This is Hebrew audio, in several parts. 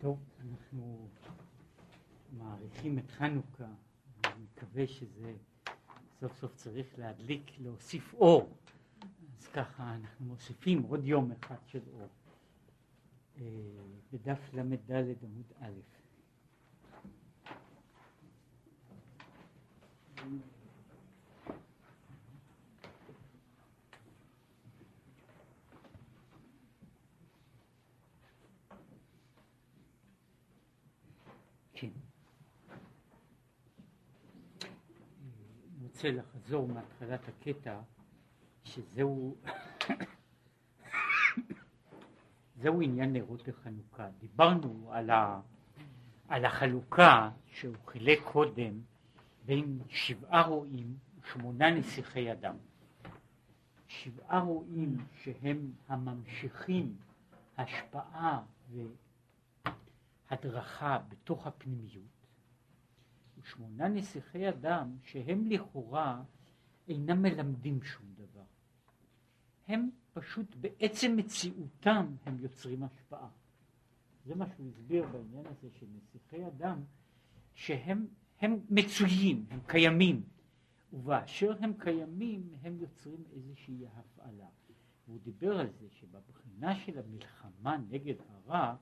טוב, אנחנו מעריכים את חנוכה, אני מקווה שזה סוף סוף צריך להדליק, להוסיף אור. אז ככה אנחנו מוסיפים עוד יום אחד של אור. אה, בדף ל"ד עמוד א'. כן. אני רוצה לחזור מהתחלת הקטע שזהו זהו עניין נרות החנוכה. דיברנו על, ה, על החלוקה שהוא חילק קודם בין שבעה רועים ושמונה נסיכי אדם. שבעה רועים שהם הממשיכים השפעה והדרכה בתוך הפנימיות, ושמונה נסיכי אדם שהם לכאורה אינם מלמדים שום דבר. הם פשוט בעצם מציאותם הם יוצרים השפעה. זה מה שהוא הסביר בעניין הזה של נסיכי אדם, שהם הם מצויים, הם קיימים, ובאשר הם קיימים הם יוצרים איזושהי הפעלה. והוא דיבר על זה שבבחינה של המלחמה נגד הרע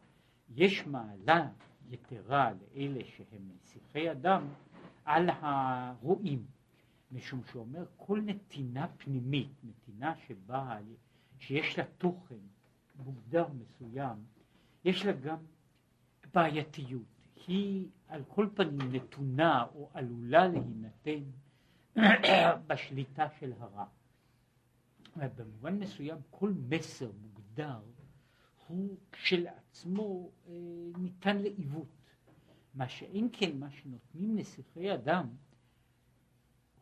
יש מעלה יתרה לאלה שהם נסיכי אדם על הרועים. משום שהוא אומר כל נתינה פנימית, נתינה שבאה, שיש לה תוכן מוגדר מסוים, יש לה גם בעייתיות. היא על כל פנים נתונה או עלולה להינתן בשליטה של הרע. במובן מסוים כל מסר מוגדר הוא כשלעצמו אה, ניתן לעיוות. מה שאין כן מה שנותנים נסיכי אדם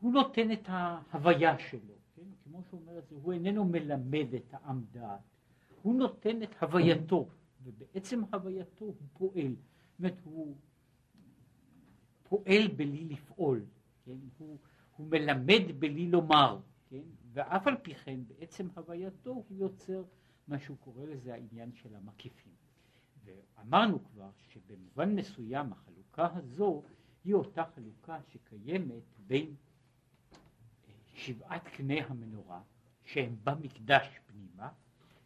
הוא נותן את ההוויה שלו, כן? כמו שהוא אומר את זה, הוא איננו מלמד את העם דעת, הוא נותן את הווייתו, ובעצם הווייתו הוא פועל, זאת אומרת הוא פועל בלי לפעול, כן? הוא, הוא מלמד בלי לומר, כן? ואף על פי כן בעצם הווייתו הוא יוצר מה שהוא קורא לזה העניין של המקיפים. ואמרנו כבר שבמובן מסוים החלוקה הזו היא אותה חלוקה שקיימת בין שבעת קני המנורה שהם במקדש פנימה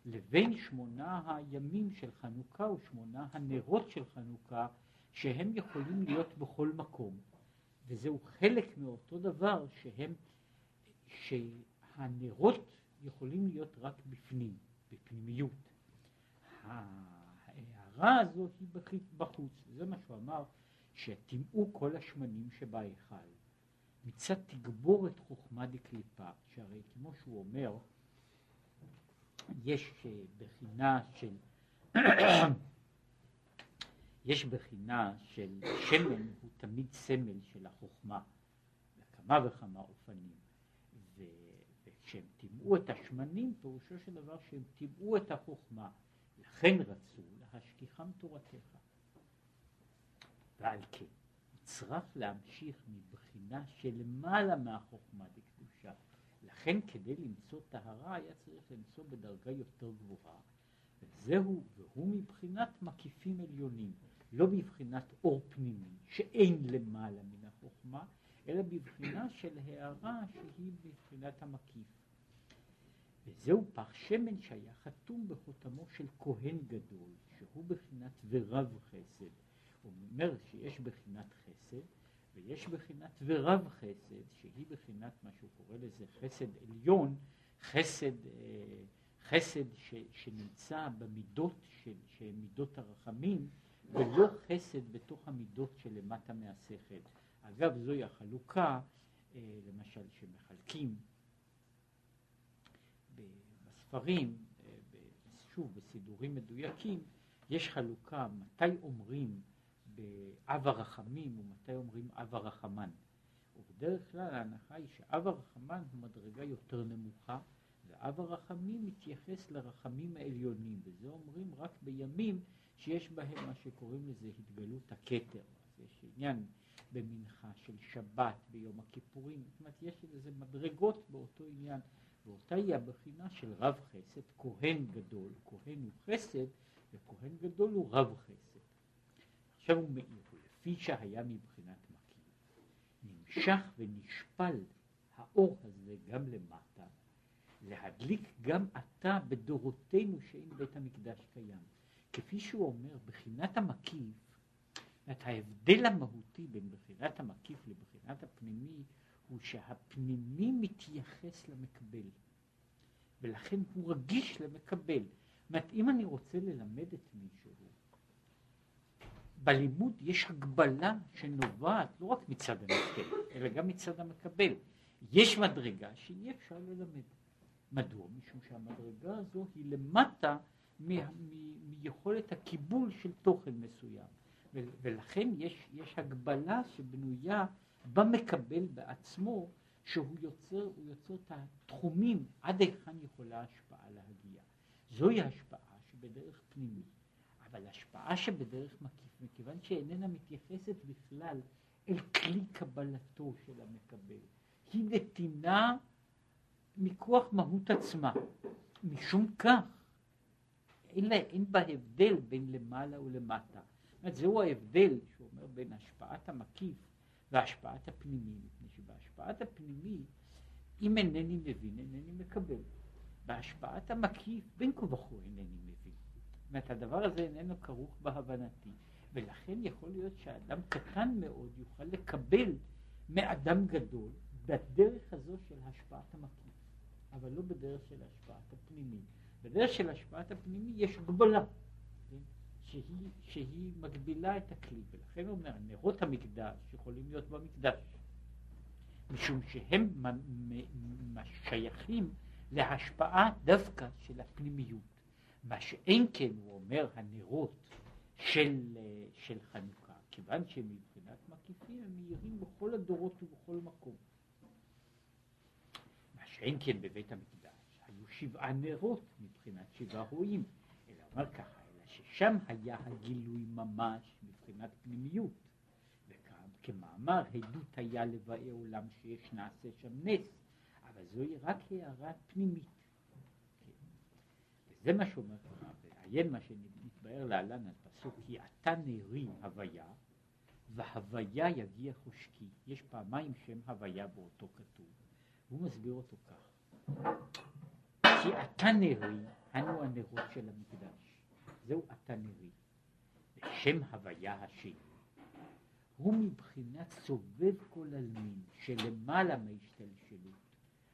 לבין שמונה הימים של חנוכה ושמונה הנרות של חנוכה שהם יכולים להיות בכל מקום וזהו חלק מאותו דבר שהם שהנרות יכולים להיות רק בפנים, בפנימיות. ההערה הזו היא בחוץ, זה מה שהוא אמר, שטימאו כל השמנים שבהיכל. מצד תגבורת חוכמה דקליפה, שהרי כמו שהוא אומר, יש אה, בחינה של יש בחינה של שמן הוא תמיד סמל של החוכמה בכמה וכמה אופנים וכשהם טימאו את השמנים פירושו של דבר שהם טימאו את החוכמה לכן רצו להשכיחם תורתך ועל כן נצרך להמשיך מבחינה שלמעלה מהחוכמה דקדושה. לכן כדי למצוא טהרה היה צריך למצוא בדרגה יותר גבוהה, וזהו, והוא מבחינת מקיפים עליונים, לא בבחינת אור פנימי, שאין למעלה מן החוכמה, אלא בבחינה של הערה שהיא בבחינת המקיף. וזהו פח שמן שהיה חתום בחותמו של כהן גדול, שהוא בחינת ורב חסד. הוא אומר שיש בחינת חסד ויש בחינת ורב חסד שהיא בחינת מה שהוא קורא לזה חסד עליון, חסד, אה, חסד ש, שנמצא במידות של, של מידות הרחמים ולא חסד בתוך המידות שלמטה מהשכל. אגב זוהי החלוקה אה, למשל שמחלקים בספרים, אה, שוב בסידורים מדויקים, יש חלוקה מתי אומרים באב הרחמים ומתי אומרים אב הרחמן. ובדרך כלל ההנחה היא שאב הרחמן הוא מדרגה יותר נמוכה ואב הרחמים מתייחס לרחמים העליונים וזה אומרים רק בימים שיש בהם מה שקוראים לזה התגלות הכתר. אז יש עניין במנחה של שבת ביום הכיפורים, זאת אומרת יש לזה מדרגות באותו עניין ואותה היא הבחינה של רב חסד, כהן גדול, כהן הוא חסד וכהן גדול הוא רב חסד. עכשיו הוא מאיר, לפי שהיה מבחינת מקיף, נמשך ונשפל האור הזה גם למטה, להדליק גם עתה בדורותינו שאין בית המקדש קיים. כפי שהוא אומר, בחינת המקיף, את ההבדל המהותי בין בחינת המקיף לבחינת הפנימי, הוא שהפנימי מתייחס למקבל, ולכן הוא רגיש למקבל. זאת אומרת, אם אני רוצה ללמד את מישהו, בלימוד יש הגבלה שנובעת לא רק מצד הנותן, אלא גם מצד המקבל. יש מדרגה שאי אפשר ללמד. מדוע? משום שהמדרגה הזו היא למטה מיכולת הקיבול של תוכן מסוים. ולכן יש, יש הגבלה שבנויה במקבל בעצמו, שהוא יוצר, יוצר את התחומים עד היכן יכולה השפעה להגיע. זוהי השפעה שבדרך פנימית, אבל השפעה שבדרך מקיף, מכיוון שאיננה מתייחסת בכלל אל כלי קבלתו של המקבל, היא נתינה מכוח מהות עצמה. משום כך, אין, לה, אין בה הבדל בין למעלה ולמטה. זאת אומרת, זהו ההבדל שהוא אומר בין השפעת המקיף והשפעת הפנימי, מפני שבהשפעת הפנימי, אם אינני מבין, אינני מקבל. בהשפעת המקיף, בין כה וכה אינני מבין. זאת אומרת, הדבר הזה איננו כרוך בהבנתי, ולכן יכול להיות שאדם קטן מאוד יוכל לקבל מאדם גדול בדרך הזו של השפעת המקיף, אבל לא בדרך של השפעת הפנימי. בדרך של השפעת הפנימי יש גבלה? שהיא, שהיא מגבילה את הכלי, ולכן הוא אומר, נרות המקדש יכולים להיות במקדש, משום שהם שייכים להשפעה דווקא של הפנימיות. מה שאין כן, הוא אומר, הנרות של, של חנוכה, כיוון שהם מבחינת מקיפים, הם מאירים בכל הדורות ובכל מקום. מה שאין כן בבית המקדש, היו שבעה נרות מבחינת שבעה רועים, אלא אומר ככה, ששם היה הגילוי ממש מבחינת פנימיות. וכמאמר, עדות היה לבאי עולם שיש נעשה שם נס, אבל זוהי רק הערה פנימית. זה מה שאומר הרב, עיין מה שנתבהר להלן על פסוק כי אתה נרי הוויה והוויה יגיע חושקי. יש פעמיים שם הוויה באותו כתוב, והוא מסביר אותו כך. כי אתה נרי, אנו הנרות של המקדש. זהו אתה נרי. ושם הוויה השני. הוא מבחינת סובב כל עלמין שלמעלה מהשתלשלות,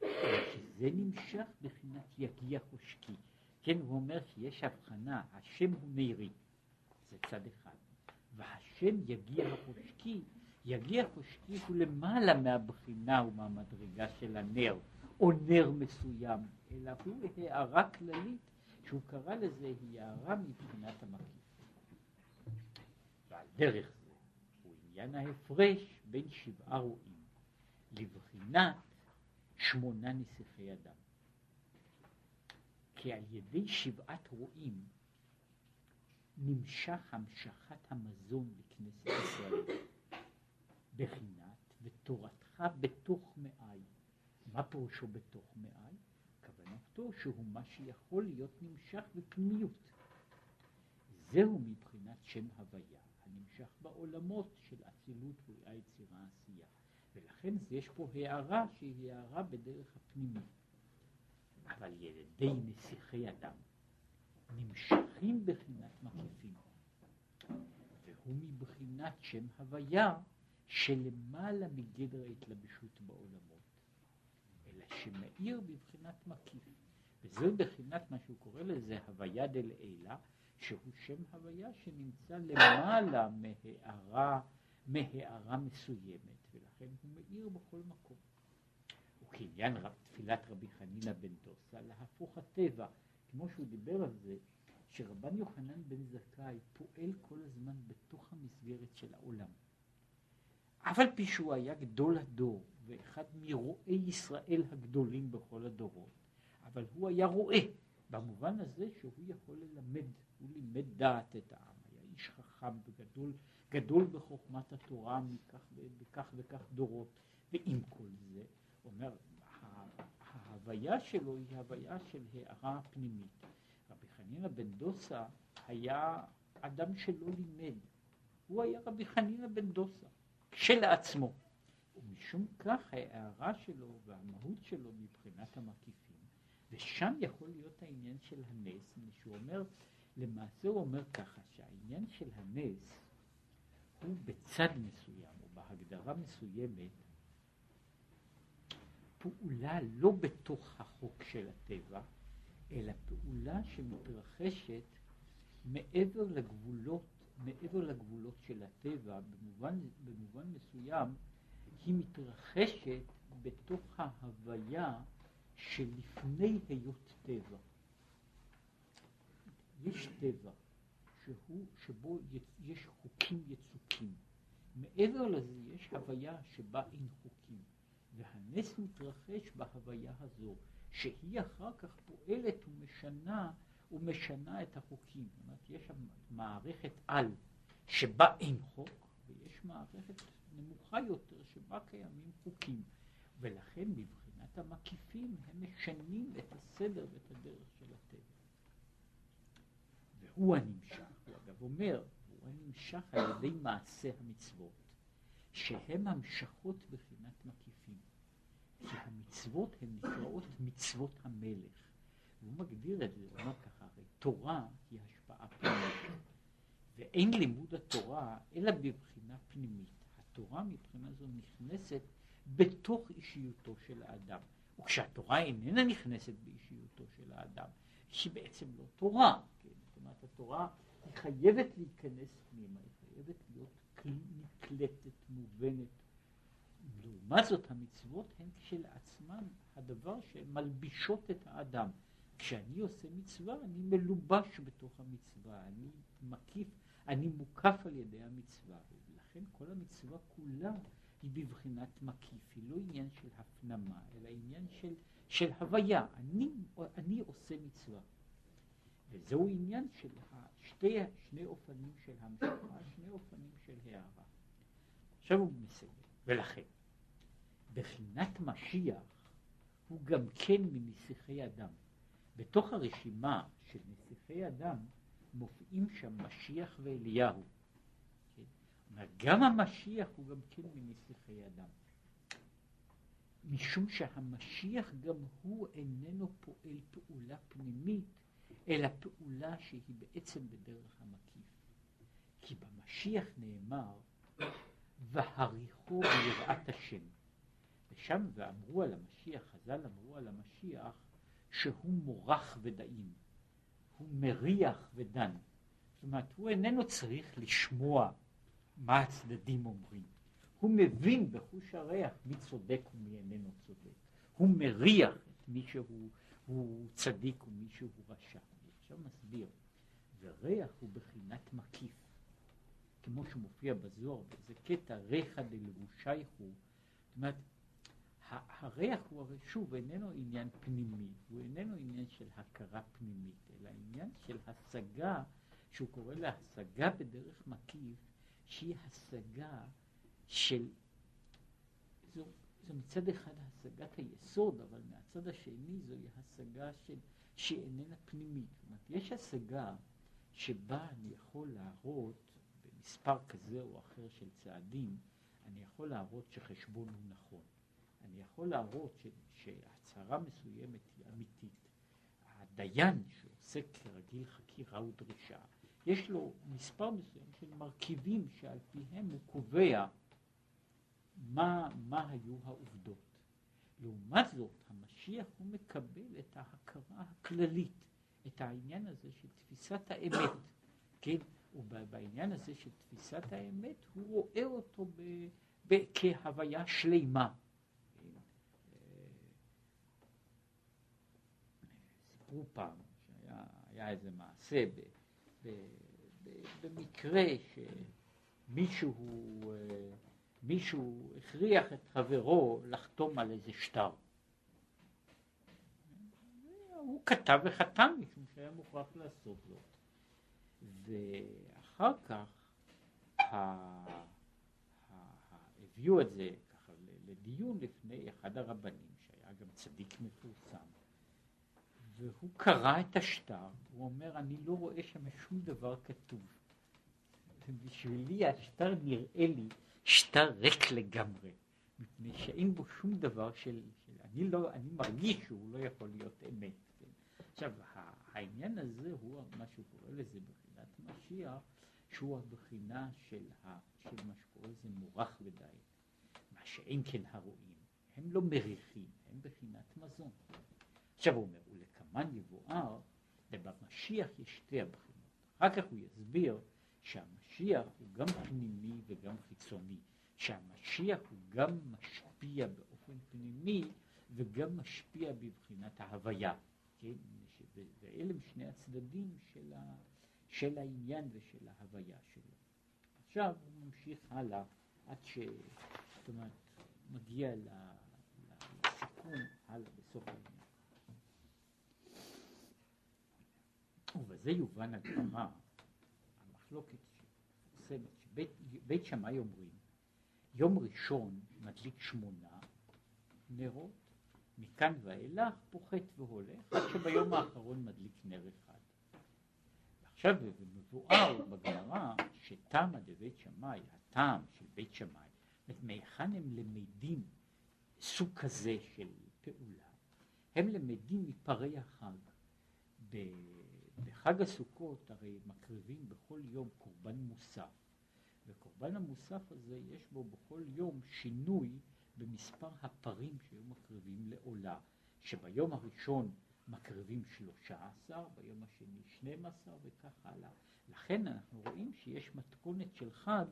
שזה נמשך בחינת יגיע חושקי. כן, הוא אומר שיש הבחנה, השם הוא מאירי, זה צד אחד, והשם יגיע החושקי, יגיע חושקי הוא למעלה מהבחינה ומהמדרגה של הנר, או נר מסוים, אלא הוא הערה כללית שהוא קרא לזה היא הערה מבחינת המקיף. ועל דרך זה הוא עניין ההפרש בין שבעה רועים לבחינת שמונה נסיכי אדם. כי על ידי שבעת רועים נמשך המשכת המזון לכנסת ישראל בחינת ותורתך בתוך מאי. מה פירושו בתוך מאי? כוונתו שהוא מה שיכול להיות נמשך בפנימיות. זהו מבחינת שם הוויה, הנמשך בעולמות של אצילות בריאה יצירה עשייה. ולכן יש פה הערה שהיא הערה בדרך הפנימית. אבל ידי נסיכי אדם נמשכים בחינת מקיפים, והוא מבחינת שם הוויה שלמעלה מגדר ההתלבשות בעולמות, אלא שמאיר בבחינת מקיף. וזו בחינת מה שהוא קורא לזה הוויה דלעילה, שהוא שם הוויה שנמצא למעלה מהערה, מהערה מסוימת, ולכן הוא מאיר בכל מקום. וכעניין רב, תפילת רבי חנינא בן דוסה, להפוך הטבע, כמו שהוא דיבר על זה, שרבן יוחנן בן זכאי פועל כל הזמן בתוך המסגרת של העולם. אף על פי שהוא היה גדול הדור ואחד מרואי ישראל הגדולים בכל הדורות, אבל הוא היה רואה, במובן הזה שהוא יכול ללמד, הוא לימד דעת את העם, היה איש חכם וגדול גדול בחוכמת התורה מכך וכך וכך דורות, ועם כל זה, אומר, ההוויה שלו היא הוויה של הערה פנימית. רבי חנינא בן דוסה היה אדם שלא לימד, הוא היה רבי חנינא בן דוסה, כשלעצמו. ומשום כך ההערה שלו והמהות שלו מבחינת המקיפים, ושם יכול להיות העניין של הנס, שהוא אומר, למעשה הוא אומר ככה, שהעניין של הנס הוא בצד מסוים, או בהגדרה מסוימת, פעולה לא בתוך החוק של הטבע, אלא פעולה שמתרחשת מעבר לגבולות, מעבר לגבולות של הטבע, במובן, במובן מסוים היא מתרחשת בתוך ההוויה שלפני היות טבע. יש טבע שהוא, שבו יש חוקים יצוקים. מעבר לזה יש הוויה שבה אין חוקים. והנס מתרחש בהוויה הזו, שהיא אחר כך פועלת ומשנה, ומשנה את החוקים. זאת אומרת, יש מערכת על שבה אין חוק, ויש מערכת נמוכה יותר שבה קיימים חוקים. ולכן מבחינת המקיפים הם משנים את הסדר ואת הדרך של הטבע. והוא הנמשך, הוא אגב אומר, הוא הנמשך על ידי מעשה המצוות, שהם המשכות בחינת מקיפים. כי המצוות הן נקראות מצוות המלך. והוא מגדיר את זה, הוא אומר ככה, הרי תורה היא השפעה פנימית, ואין לימוד התורה אלא בבחינה פנימית. התורה מבחינה זו נכנסת בתוך אישיותו של האדם. וכשהתורה איננה נכנסת באישיותו של האדם, שהיא בעצם לא תורה. כן? זאת אומרת, התורה היא חייבת להיכנס פנימה, היא חייבת להיות נקלטת, מובנת. לעומת זאת, המצוות הן כשלעצמן הדבר שמלבישות את האדם. כשאני עושה מצווה, אני מלובש בתוך המצווה, אני מקיף, אני מוקף על ידי המצווה. ולכן כל המצווה כולה היא בבחינת מקיף, היא לא עניין של הפנמה, אלא עניין של, של הוויה. אני, אני עושה מצווה. וזהו עניין של שתי, שני אופנים של המשפחה, שני אופנים של הערה. עכשיו הוא מסיים, ולכן, בחינת משיח הוא גם כן מנסיכי אדם. בתוך הרשימה של נסיכי אדם מופיעים שם משיח ואליהו. גם המשיח הוא גם כן מנסיכי אדם. משום שהמשיח גם הוא איננו פועל פעולה פנימית, אלא פעולה שהיא בעצם בדרך המקיף. כי במשיח נאמר, והריחו ביראת השם. ושם ואמרו על המשיח, חז"ל אמרו על המשיח, שהוא מורח ודאים, הוא מריח ודן. זאת אומרת, הוא איננו צריך לשמוע מה הצדדים אומרים. הוא מבין בחוש הריח מי צודק ומי איננו צודק. הוא מריח את מי שהוא צדיק ומי שהוא רשע. עכשיו מסביר, וריח הוא בחינת מקיף, כמו שמופיע בזוהר, זה קטע ריחא דלבושייכו, זאת אומרת, הריח הוא הרי שוב איננו עניין פנימי, הוא איננו עניין של הכרה פנימית, אלא עניין של השגה, שהוא קורא לה השגה בדרך מקיף, שהיא השגה של, זו, זו מצד אחד השגת היסוד, אבל מהצד השני זוהי השגה של, שהיא איננה פנימית. זאת אומרת, יש השגה שבה אני יכול להראות במספר כזה או אחר של צעדים, אני יכול להראות שחשבון הוא נכון. אני יכול להראות ש, שהצהרה מסוימת היא אמיתית. הדיין שעושה כרגיל חקירה ודרישה, יש לו מספר מסוים של מרכיבים שעל פיהם הוא קובע מה, מה היו העובדות. לעומת זאת, המשיח הוא מקבל את ההכרה הכללית, את העניין הזה של תפיסת האמת, כן? ובעניין הזה של תפיסת האמת, הוא רואה אותו ב, ב, כהוויה שלמה. סיפרו פעם שהיה איזה מעשה ב, במקרה שמישהו אה, מישהו הכריח את חברו לחתום על איזה שטר. הוא כתב וחתם משום שהיה מוכרח לעשות זאת. ואחר כך הביאו את זה ככה לדיון לפני אחד הרבנים שהיה גם צדיק מפורסם והוא קרא את השטר, הוא אומר אני לא רואה שם שום דבר כתוב. בשבילי השטר נראה לי שטר ריק לגמרי, מפני שאין בו שום דבר של, של אני לא, אני מרגיש שהוא לא יכול להיות אמת. כן? עכשיו, העניין הזה הוא מה שהוא קורא לזה בחינת משיח, שהוא הבחינה של, ה, של מה שקורא לזה מורח ודי, מה שאין כן הרואים, הם לא מריחים, הם בחינת מזון. עכשיו הוא אומר, ולקמן יבואר, ובמשיח יש שתי הבחינות. אחר כך הוא יסביר שהמשיח הוא גם פנימי וגם חיצוני, שהמשיח הוא גם משפיע באופן פנימי וגם משפיע בבחינת ההוויה, כן? ואלה הם שני הצדדים של, ה, של העניין ושל ההוויה שלו. עכשיו הוא ממשיך הלאה עד ש... זאת אומרת, מגיע לסיכום הלאה בסוף העניין. ובזה יובן הגמרא, המחלוקת שמפורסמת, שבית שמאי אומרים, יום ראשון מדליק שמונה נרות, מכאן ואילך פוחת והולך, עד שביום האחרון מדליק נר אחד. עכשיו מבואר בגמרא שתמא דבית שמאי, הטעם של בית שמאי, מהיכן הם למדים סוג כזה של פעולה? הם למדים מפרי החג. בחג הסוכות הרי מקריבים בכל יום קורבן מוסף, וקורבן המוסף הזה יש בו בכל יום שינוי במספר הפרים שהיו מקריבים לעולה, שביום הראשון מקריבים שלושה עשר, ביום השני שנים עשר וכך הלאה. לכן אנחנו רואים שיש מתכונת של חג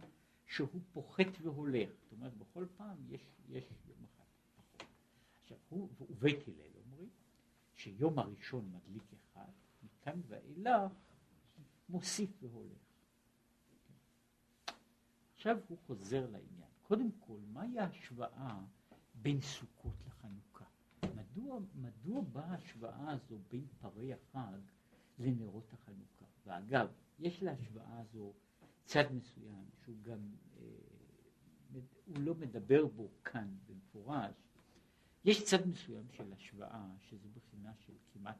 שהוא פוחת והולך, זאת אומרת בכל פעם יש, יש יום אחד פחות. עכשיו הוא ובית הלל אומרים שיום הראשון מדליק אחד, מכאן ואילך מוסיף והולך. עכשיו הוא חוזר לעניין. קודם כל, מהי ההשוואה בין סוכות לחנוכה? מדוע, מדוע באה ההשוואה הזו בין פרי החג לנרות החנוכה? ואגב, יש להשוואה הזו צד מסוים שהוא גם, אה, הוא לא מדבר בו כאן במפורש, יש צד מסוים של השוואה, שזו בחינה של כמעט,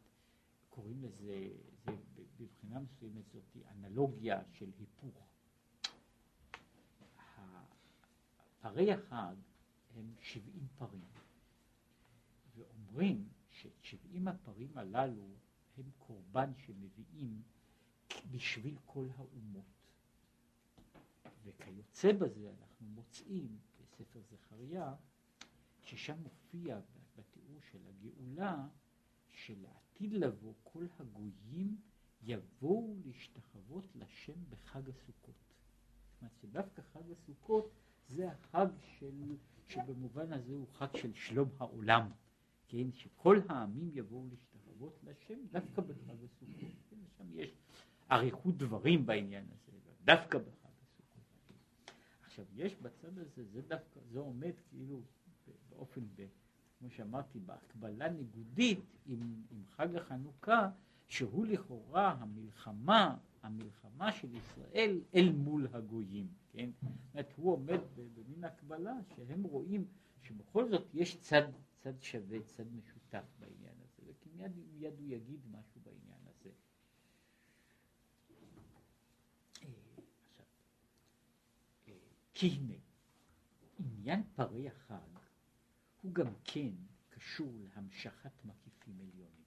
קוראים לזה, זה בבחינה מסוימת זאת אנלוגיה של היפוך. פרי החג הם שבעים פרים, ואומרים ששבעים הפרים הללו הם קורבן שמביאים בשביל כל האומות. וכיוצא בזה אנחנו מוצאים בספר זכריה, ששם מופיע בתיאור של הגאולה, שלעתיד לבוא כל הגויים יבואו להשתחוות לשם בחג הסוכות. זאת אומרת שדווקא חג הסוכות זה החג של, שבמובן הזה הוא חג של שלום העולם, כן, שכל העמים יבואו להשתחוות לשם דווקא בחג הסוכות, כן, שם יש אריכות דברים בעניין הזה, דווקא בחג הסוכות. עכשיו יש בצד הזה, זה דווקא, זה עומד כאילו באופן, ב, כמו שאמרתי, בהקבלה ניגודית עם, עם חג החנוכה, שהוא לכאורה המלחמה, המלחמה של ישראל אל מול הגויים. כן? זאת אומרת, הוא עומד במין הקבלה שהם רואים שבכל זאת יש צד, צד שווה, צד משותף בעניין הזה, וכי מיד, מיד הוא יגיד משהו בעניין הזה. אה, אה, כי הנה, עניין פרי החג הוא גם כן קשור להמשכת מקיפים עליונים.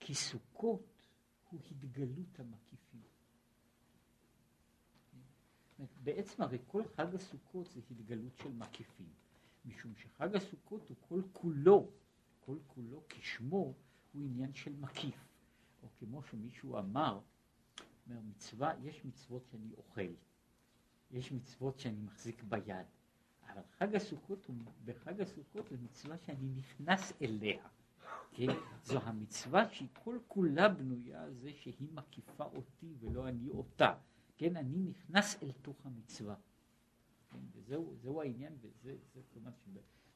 כי סוכות הוא התגלות המקיפים. בעצם הרי כל חג הסוכות זה התגלות של מקיפים, משום שחג הסוכות הוא כל כולו, כל כולו כשמו הוא עניין של מקיף, או כמו שמישהו אמר, אומר מצווה, יש מצוות שאני אוכל, יש מצוות שאני מחזיק ביד, אבל חג הסוכות הוא, בחג הסוכות זה מצווה שאני נכנס אליה, כן? זו המצווה שהיא כל כולה בנויה על זה שהיא מקיפה אותי ולא אני אותה. כן, אני נכנס אל תוך המצווה. כן, וזהו זהו העניין, וזה זה, כלומר,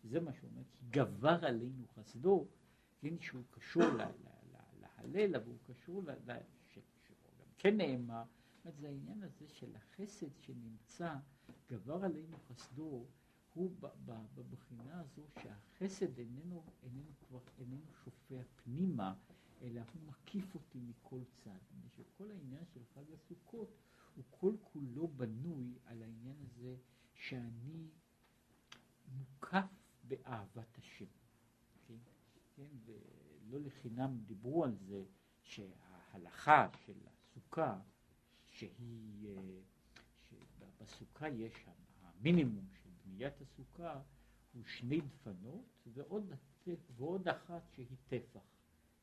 זה מה שאומר, כי גבר עלינו חסדו, כן, שהוא קשור להלל, אבל הוא קשור, ל, ל, ש, שגם כן נאמר, זה העניין הזה של החסד שנמצא, גבר עלינו חסדו, הוא בבחינה הזו שהחסד איננו, איננו כבר, איננו שופע פנימה, אלא הוא מקיף אותי מכל צד. שכל העניין של חג הסוכות הוא כולו בנוי על העניין הזה שאני מוקף באהבת השם. כן? כן? ולא לחינם דיברו על זה שההלכה של הסוכה, שהיא, אה, שבסוכה יש המינימום של בניית הסוכה הוא שני דפנות ועוד, ועוד אחת שהיא טפח,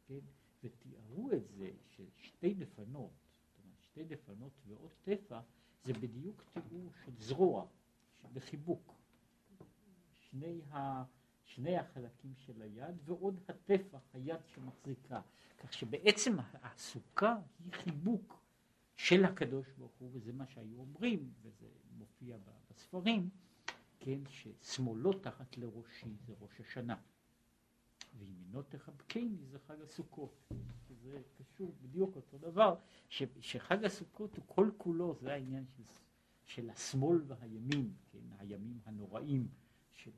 כן? ותיארו את זה ששתי דפנות, זאת אומרת שתי דפנות ועוד טפח, זה בדיוק תיאור של זרוע, בחיבוק. שני, ה, שני החלקים של היד ועוד הטפח, היד שמחזיקה. כך שבעצם הסוכה היא חיבוק של הקדוש ברוך הוא, וזה מה שהיו אומרים, וזה מופיע בספרים, כן, ששמאלו תחת לראשי זה ראש השנה. וימינו תחבקני זה חג הסוכות. זה קשור בדיוק אותו דבר, ש, שחג הסוכות הוא כל כולו, זה העניין של, של השמאל והימין, כן, הימים הנוראים של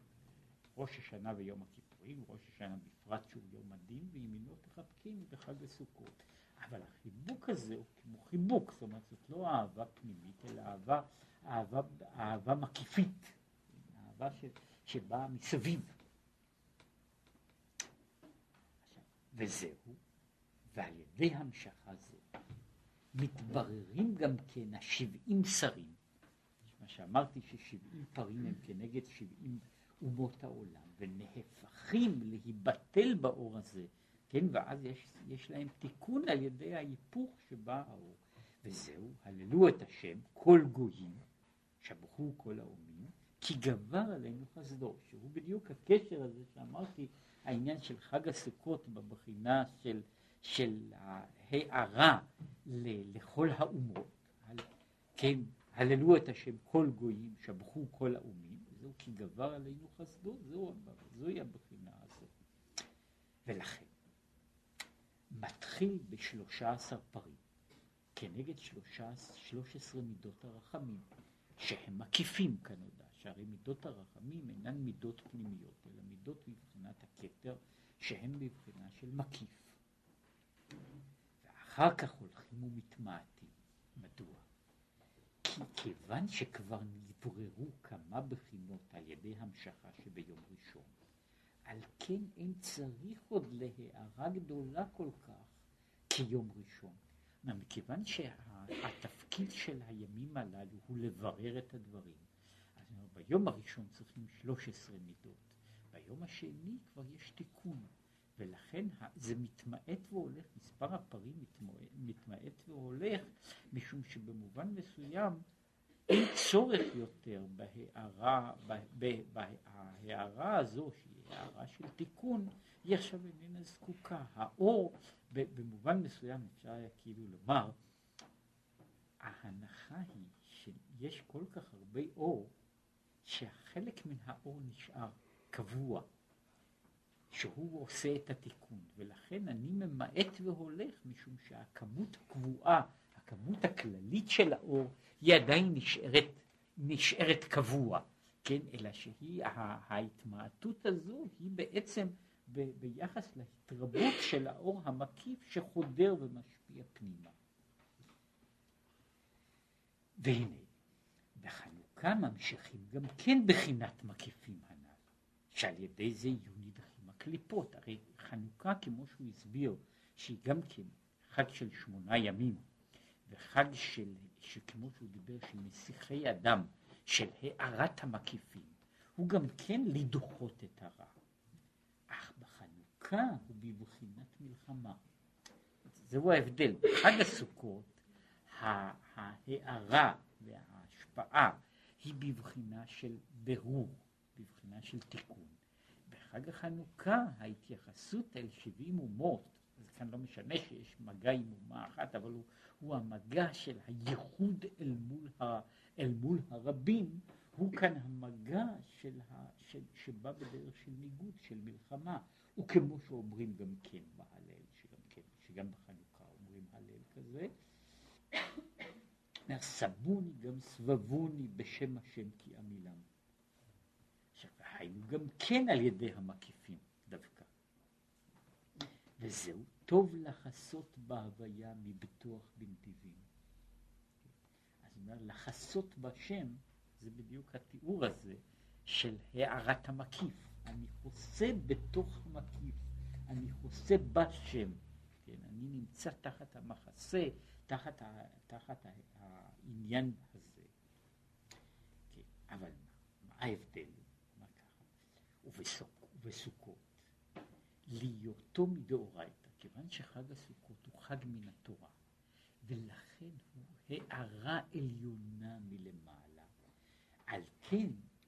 ראש השנה ויום הכיפורים, ראש השנה בפרט שהוא יום הדין, וימינו תחבקני בחג הסוכות. אבל החיבוק הזה הוא כמו חיבוק, זאת אומרת זאת לא אהבה פנימית, אלא אהבה, אהבה, אהבה מקיפית, אהבה ש, שבאה מסביב. וזהו, ועל ידי המשכה זו מתבררים גם כן השבעים שרים, מה שאמרתי ששבעים פרים הם כנגד שבעים אומות העולם, ונהפכים להיבטל באור הזה, כן, ואז יש, יש להם תיקון על ידי ההיפוך שבא האור. וזהו, הללו את השם, כל גויים, שבחו כל האומים, כי גבר עלינו חסדו, שהוא בדיוק הקשר הזה שאמרתי, העניין של חג הסוכות בבחינה של, של ההערה לכל האומות, כן, הללו את השם כל גויים, שבחו כל האומים, זהו כי גבר עלינו חסדו, זהו, זוהי הבחינה הזאת. ולכן, מתחיל בשלושה עשר פרים, כנגד שלושה, שלוש עשרה מידות הרחמים, שהם מקיפים כנודע, שהרי מידות הרחמים אינן מידות פנימיות, אלא מידות מבחינת הכתר, שהן בבחינה של מקיף. ואחר כך הולכים ומתמעטים. מדוע? כי כיוון שכבר נתבררו כמה בחינות על ידי המשכה שביום ראשון, על כן אין צריך עוד להערה גדולה כל כך כיום ראשון. מכיוון שהתפקיד של הימים הללו הוא לברר את הדברים, ביום הראשון צריכים 13 מידות, ביום השני כבר יש תיקון, ולכן זה מתמעט והולך, מספר הפרים מתמעט והולך, משום שבמובן מסוים אין צורך יותר בהערה, בהערה הזו, שהיא הערה של תיקון, היא עכשיו איננה זקוקה. האור, במובן מסוים אפשר היה כאילו לומר, ההנחה היא שיש כל כך הרבה אור, שהחלק מן האור נשאר קבוע, שהוא עושה את התיקון, ולכן אני ממעט והולך, משום שהכמות הקבועה, הכמות הכללית של האור, היא עדיין נשארת, נשארת קבוע, כן, אלא שהיא, ההתמעטות הזו היא בעצם ב, ביחס להתרבות של האור המקיף שחודר ומשפיע פנימה. והנה, בחנוכה ממשיכים גם כן בחינת מקיפים הנ"ל, שעל ידי זה יהיו נדחים הקליפות. הרי חנוכה, כמו שהוא הסביר, שהיא גם כן חג של שמונה ימים, וחג של, שכמו שהוא דיבר, של נסיכי אדם, של הארת המקיפים, הוא גם כן לדוחות את הרע. אך בחנוכה הוא בבחינת מלחמה. זהו ההבדל. בחג הסוכות ההארה וההשפעה היא בבחינה של ברור, בבחינה של תיקון. בחג החנוכה ההתייחסות אל שבעים אומות, אז כאן לא משנה שיש מגע עם אומה אחת, אבל הוא, הוא המגע של הייחוד אל מול, ה, אל מול הרבים, הוא כאן המגע של ה, של, שבא בדרך של ניגוד, של מלחמה, וכמו שאומרים גם כן בהלל, שגם, כן, שגם בחנוכה אומרים הלל כזה, סבוני גם סבבוני בשם השם כי עמילם. עכשיו, היינו גם כן על ידי המקיפים דווקא. וזהו טוב לחסות בהוויה מבטוח בנתיבים. אז אומר, לחסות בשם, זה בדיוק התיאור הזה של הערת המקיף. אני חוסה בתוך המקיף, אני חוסה בשם. כן, אני נמצא תחת המחסה, תחת, ה, תחת העניין הזה. כן, אבל מה, ההבדל? מה ככה? ובסוכ, ובסוכות, להיותו מדאורייתא, כיוון שחג הסוכות הוא חג מן התורה, ולכן הוא הערה עליונה מלמעלה, על כן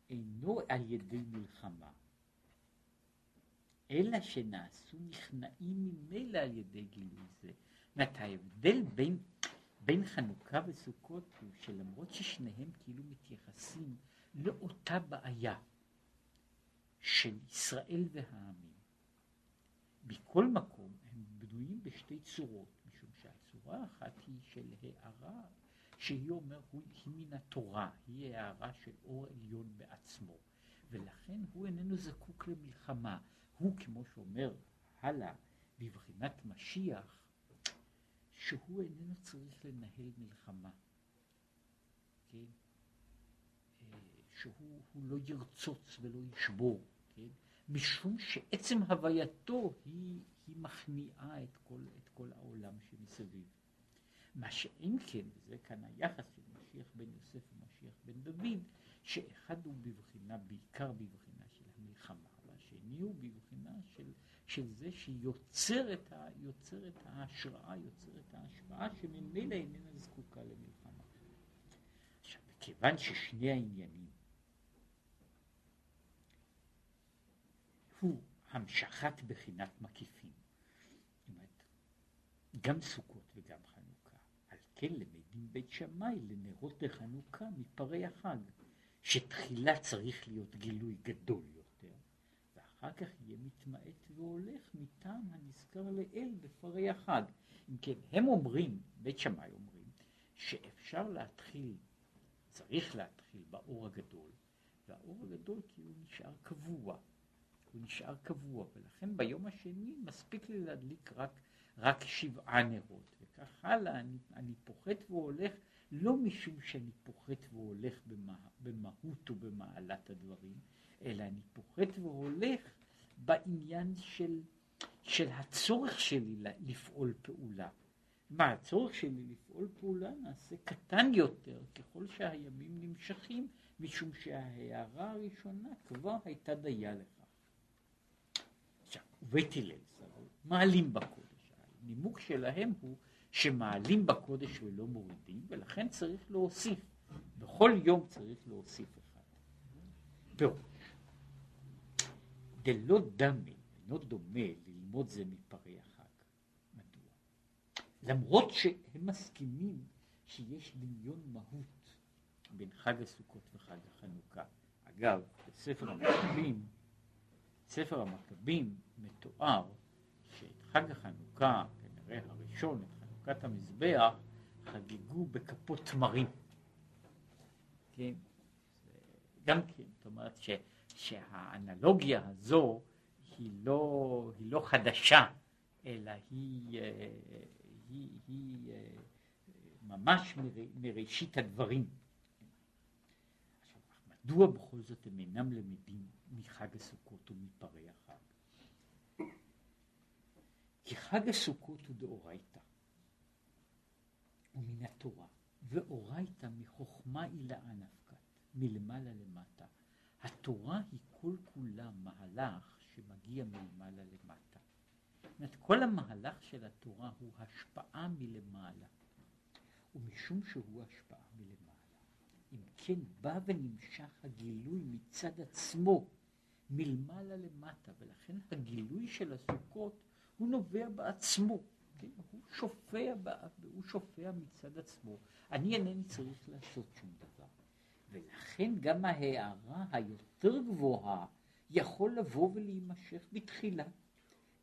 אינו על ידי מלחמה, אלא שנעשו נכנעים ממילא על ידי גילוי זה. זאת ההבדל בין, בין חנוכה וסוכות הוא שלמרות ששניהם כאילו מתייחסים לאותה בעיה של ישראל והעמים, מכל מקום הם בנויים בשתי צורות, משום שהצורה האחת היא של הערה שהיא אומר, היא מן התורה, היא הערה של אור עליון בעצמו, ולכן הוא איננו זקוק למלחמה. הוא, כמו שאומר הלאה, בבחינת משיח, שהוא איננו צריך לנהל מלחמה. כן? אה, שהוא לא ירצוץ ולא ישבור, כן? משום שעצם הווייתו היא, היא מכניעה את כל, את כל העולם שמסביב. מה שאין כן, וזה כאן היחס של משיח בן יוסף ומשיח בן דוד, שאחד הוא בבחינה, בעיקר בבחינה של המלחמה, והשני הוא בבחינה של, של זה שיוצר את, ה, יוצר את ההשראה, יוצר את ההשפעה, שממילא איננה זקוקה למלחמה. עכשיו, מכיוון ששני העניינים הוא המשכת בחינת מקיפים, גם סוכות וגם חנוכה, על כן למדים בית שמאי לנרות לחנוכה מפרי החג, שתחילה צריך להיות גילוי גדול יותר, ואחר כך יהיה מתמעט והולך מטעם הנזכר לאל בפרי החג. אם כן, הם אומרים, בית שמאי אומרים, שאפשר להתחיל, צריך להתחיל באור הגדול, והאור הגדול כאילו נשאר קבוע, הוא נשאר קבוע, ולכן ביום השני מספיק לי להדליק רק, רק שבעה נרות, וכך הלאה, אני, אני פוחת והולך לא משום שאני פוחת והולך במה, במהות ובמעלת הדברים, אלא אני פוחת והולך בעניין של, של הצורך שלי לפעול פעולה. מה, הצורך שלי לפעול פעולה נעשה קטן יותר ככל שהימים נמשכים, משום שההערה הראשונה כבר הייתה דיה לכך. עכשיו, ובית הלל מעלים בקודש. הנימוק שלהם הוא שמעלים בקודש ולא מורידים, ולכן צריך להוסיף. בכל יום צריך להוסיף אחד. פירוש. דלא דמי, אינו דומה ללמוד זה מפרי החג. מדוע? למרות שהם מסכימים שיש דמיון מהות בין חג הסוכות וחג החנוכה. אגב, בספר המכבים, ספר המכבים מתואר שאת חג החנוכה, כנראה הראשון, את חנוכת המזבח, חגגו בכפות תמרים. כן? גם כן, זאת אומרת ש... שהאנלוגיה הזו היא לא, היא לא חדשה, אלא היא, אה, היא, היא אה, ממש מראשית הדברים. מדוע בכל זאת הם אינם למדים מחג הסוכות ומפרי החג? כי חג הסוכות הוא דאורייתא, הוא מן התורה, ואורייתא מחוכמה עילאה נפקת, מלמעלה למטה. התורה היא כל כולה מהלך שמגיע מלמעלה למטה. זאת כל המהלך של התורה הוא השפעה מלמעלה, ומשום שהוא השפעה מלמעלה, אם כן בא ונמשך הגילוי מצד עצמו מלמעלה למטה, ולכן הגילוי של הסוכות הוא נובע בעצמו, כן? הוא שופע, הוא שופע מצד עצמו. אני אינני צריך לעשות שום דבר. ולכן גם ההערה היותר גבוהה יכול לבוא ולהימשך בתחילה.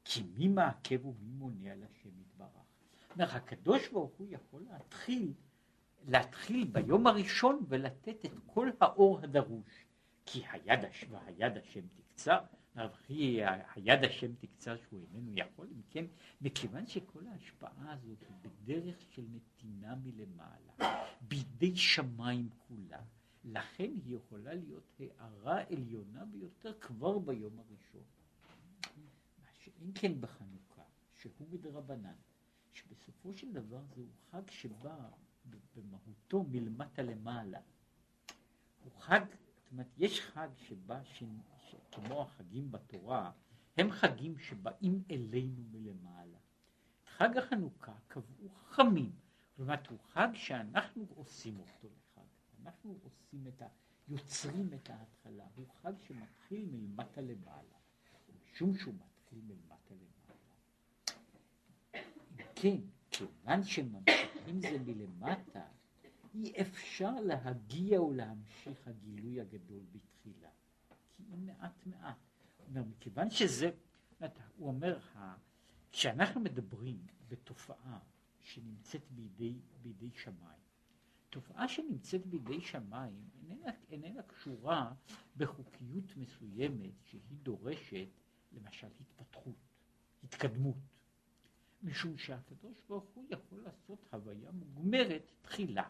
כי מי מעכב ומי מונע על השם יתברך. אומר, הקדוש ברוך הוא יכול להתחיל, להתחיל ביום הראשון ולתת את כל האור הדרוש. כי היד, והיד השם תקצר, וכי היד השם תקצר שהוא איננו יכול, אם כן, מכיוון שכל ההשפעה הזאת היא בדרך של נתינה מלמעלה, בידי שמיים כולה, לכן היא יכולה להיות הערה עליונה ביותר כבר ביום הראשון. מה שאם כן בחנוכה, שהוא מדרבנן, שבסופו של דבר זהו חג שבא במהותו מלמטה למעלה. הוא חג, זאת אומרת, יש חג שבא, ש, ש, כמו החגים בתורה, הם חגים שבאים אלינו מלמעלה. חג החנוכה קבעו חכמים, כלומר הוא חג שאנחנו עושים אותו אנחנו עושים את ה... יוצרים את ההתחלה, הוא חג שמתחיל מלמטה למעלה, משום שהוא מתחיל מלמטה למעלה. כן, כיוון שממשיכים זה מלמטה, אי אפשר להגיע ולהמשיך הגילוי הגדול בתחילה. כי אם מעט מעט. מכיוון שזה, הוא אומר, כשאנחנו מדברים בתופעה שנמצאת בידי, בידי שמיים, תופעה שנמצאת בידי שמיים איננה, איננה קשורה בחוקיות מסוימת שהיא דורשת למשל התפתחות, התקדמות. משום שהקדוש ברוך הוא יכול לעשות הוויה מוגמרת תחילה.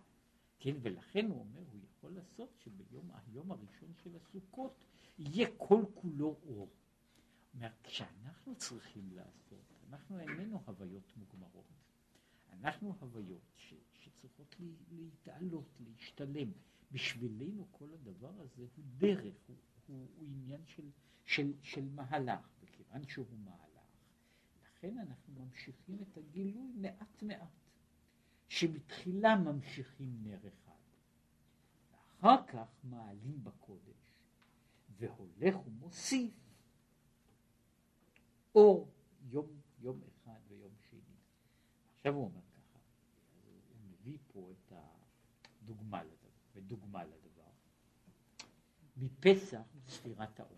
כן, ולכן הוא אומר, הוא יכול לעשות שביום היום הראשון של הסוכות יהיה כל כולו אור. אומר, כשאנחנו צריכים לעשות, אנחנו איננו הוויות מוגמרות. אנחנו הוויות ש, שצריכות לי, להתעלות, להשתלם. בשבילנו כל הדבר הזה הוא דרך, הוא, הוא, הוא עניין של, של, של מהלך, וכיוון שהוא מהלך, לכן אנחנו ממשיכים את הגילוי מעט מעט, שבתחילה ממשיכים נר אחד, ואחר כך מעלים בקודש, והולך ומוסיף אור יום, יום אחד ויום שני. עכשיו הוא אומר ככה, הוא מביא פה את הדוגמה לדבר, ודוגמה לדבר, מפסח ספירת העומר.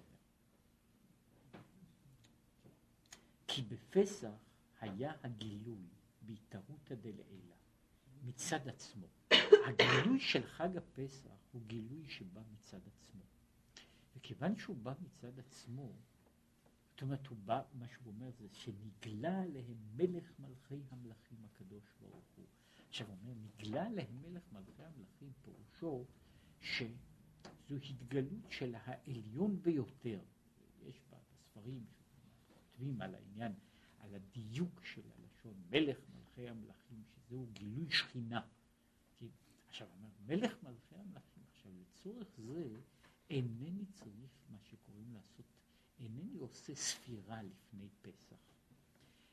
כי בפסח היה הגילוי בהתערותא דלעילא מצד עצמו. הגילוי של חג הפסח הוא גילוי שבא מצד עצמו. וכיוון שהוא בא מצד עצמו, זאת אומרת, הוא בא, מה שהוא אומר זה שנגלה עליהם מלך מלכי המלכים הקדוש ברוך הוא. עכשיו הוא אומר, נגלה עליהם מלך מלכי המלכים, פירושו שזו התגלות של העליון ביותר. יש בספרים כותבים על העניין, על הדיוק של הלשון, מלך מלכי המלכים, שזהו גילוי שכינה. כי, עכשיו, אומר, מלך מלכי המלכים, עכשיו, לצורך זה, אינני צריך מה שקוראים לעשות, אינני עושה ספירה לפני פסח.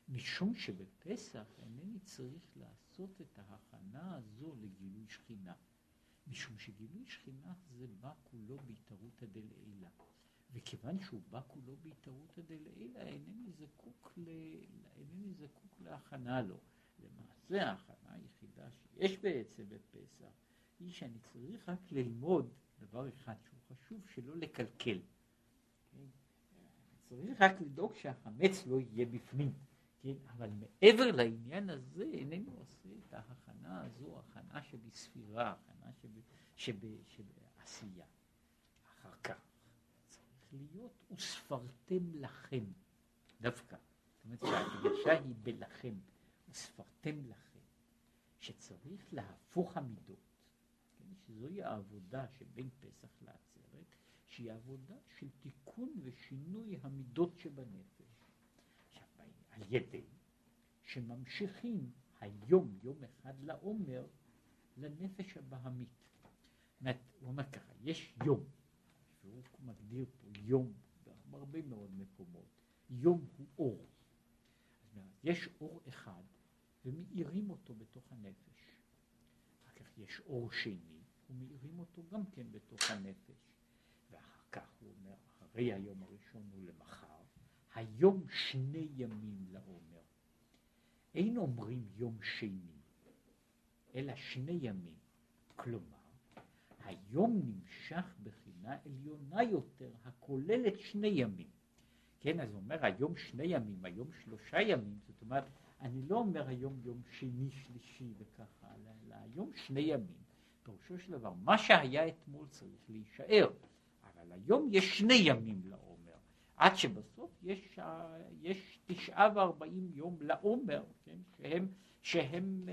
משום שבפסח אינני צריך לעשות את ההכנה הזו לגילוי שכינה. משום שגילוי שכינה זה בא כולו בהתערותא דלעילא. וכיוון שהוא בא כולו בהתערותא דלעילא, אינני זקוק, ל... אינני זקוק להכנה לו. למעשה ההכנה היחידה שיש בעצם בפסח, היא שאני צריך רק ללמוד דבר אחד שהוא חשוב, שלא לקלקל. כן? צריך רק לדאוג שהחמץ לא יהיה בפנים. כן? אבל מעבר לעניין הזה, אינני עושה את ההכנה הזו, הכנה שבספירה, הכנה שב, שב, שבעשייה. אחר כך להיות וספרתם לכם, דווקא. זאת אומרת שההדגשה היא בלכם, וספרתם לכם, שצריך להפוך המידות, כן? שזוהי העבודה שבין פסח לעצרת, שהיא עבודה של תיקון ושינוי המידות שבנפש. על ידי שממשיכים היום, יום אחד לעומר, לנפש הבהמית. זאת הוא אומר ככה, יש יום, והוא מגדיר פה יום בהרבה מאוד מקומות, יום הוא אור. יש אור אחד ומאירים אותו בתוך הנפש. אחר כך יש אור שני ומאירים אותו גם כן בתוך הנפש. ואחר כך הוא אומר, אחרי היום הראשון הוא למחר, היום שני ימים לעומר. אין אומרים יום שני, אלא שני ימים. כלומר, היום נמשך בחינה עליונה יותר, הכוללת שני ימים. כן, אז הוא אומר היום שני ימים, היום שלושה ימים, זאת אומרת, אני לא אומר היום יום שני, שלישי וככה, אלא היום שני ימים. פירושו של דבר, מה שהיה אתמול צריך להישאר, אבל היום יש שני ימים לעומר. עד שבסוף יש, יש תשעה וארבעים יום לעומר, כן, שהם, שהם uh,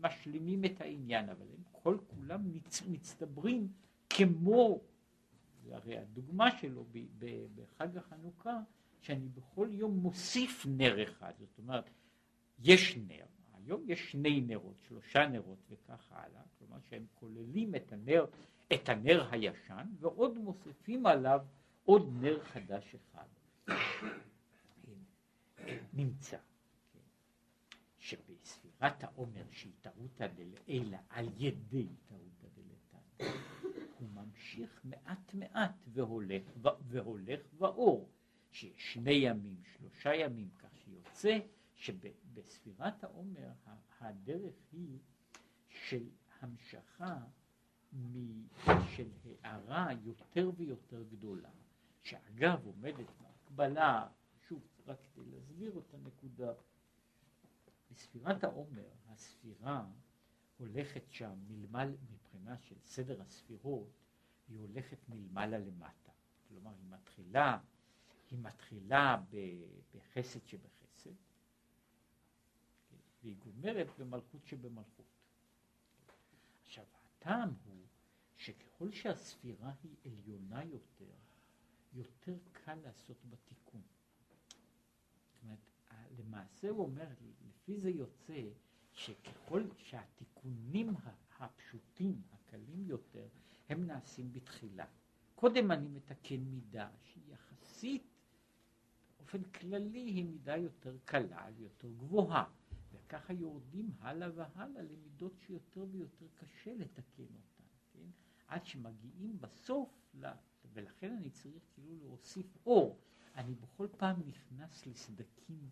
משלימים את העניין, אבל הם כל כולם מצ, מצטברים כמו, הרי הדוגמה שלו ב, ב, בחג החנוכה, שאני בכל יום מוסיף נר אחד, זאת אומרת, יש נר, היום יש שני נרות, שלושה נרות וכך הלאה, כלומר שהם כוללים את הנר, את הנר הישן ועוד מוסיפים עליו עוד נר חדש אחד. נמצא שבספירת העומר שהיא טעותא דלעילא על ידי טעותא דלתתא הוא ממשיך מעט מעט והולך, והולך ואור שיש שני ימים, שלושה ימים, כך שיוצא שבספירת העומר הדרך היא של המשכה של הערה יותר ויותר גדולה, שאגב עומדת בהקבלה, שוב רק כדי להסביר את הנקודה, בספירת העומר הספירה הולכת שם מלמל, מבחינה של סדר הספירות, היא הולכת מלמעלה למטה. כלומר, היא מתחילה, היא מתחילה בחסד שבחסד, והיא גומרת במלכות שבמלכות. עכשיו, הטעם הוא שככל שהספירה היא עליונה יותר, יותר קל לעשות בה תיקון. זאת אומרת, למעשה הוא אומר, לפי זה יוצא שככל שהתיקונים הפשוטים, הקלים יותר, הם נעשים בתחילה. קודם אני מתקן מידה שהיא יחסית, באופן כללי, היא מידה יותר קלה, יותר גבוהה. וככה יורדים הלאה והלאה למידות שיותר ויותר קשה לתקן אותן, כן? עד שמגיעים בסוף, ל... ולכן אני צריך כאילו להוסיף אור. אני בכל פעם נכנס לסדקים,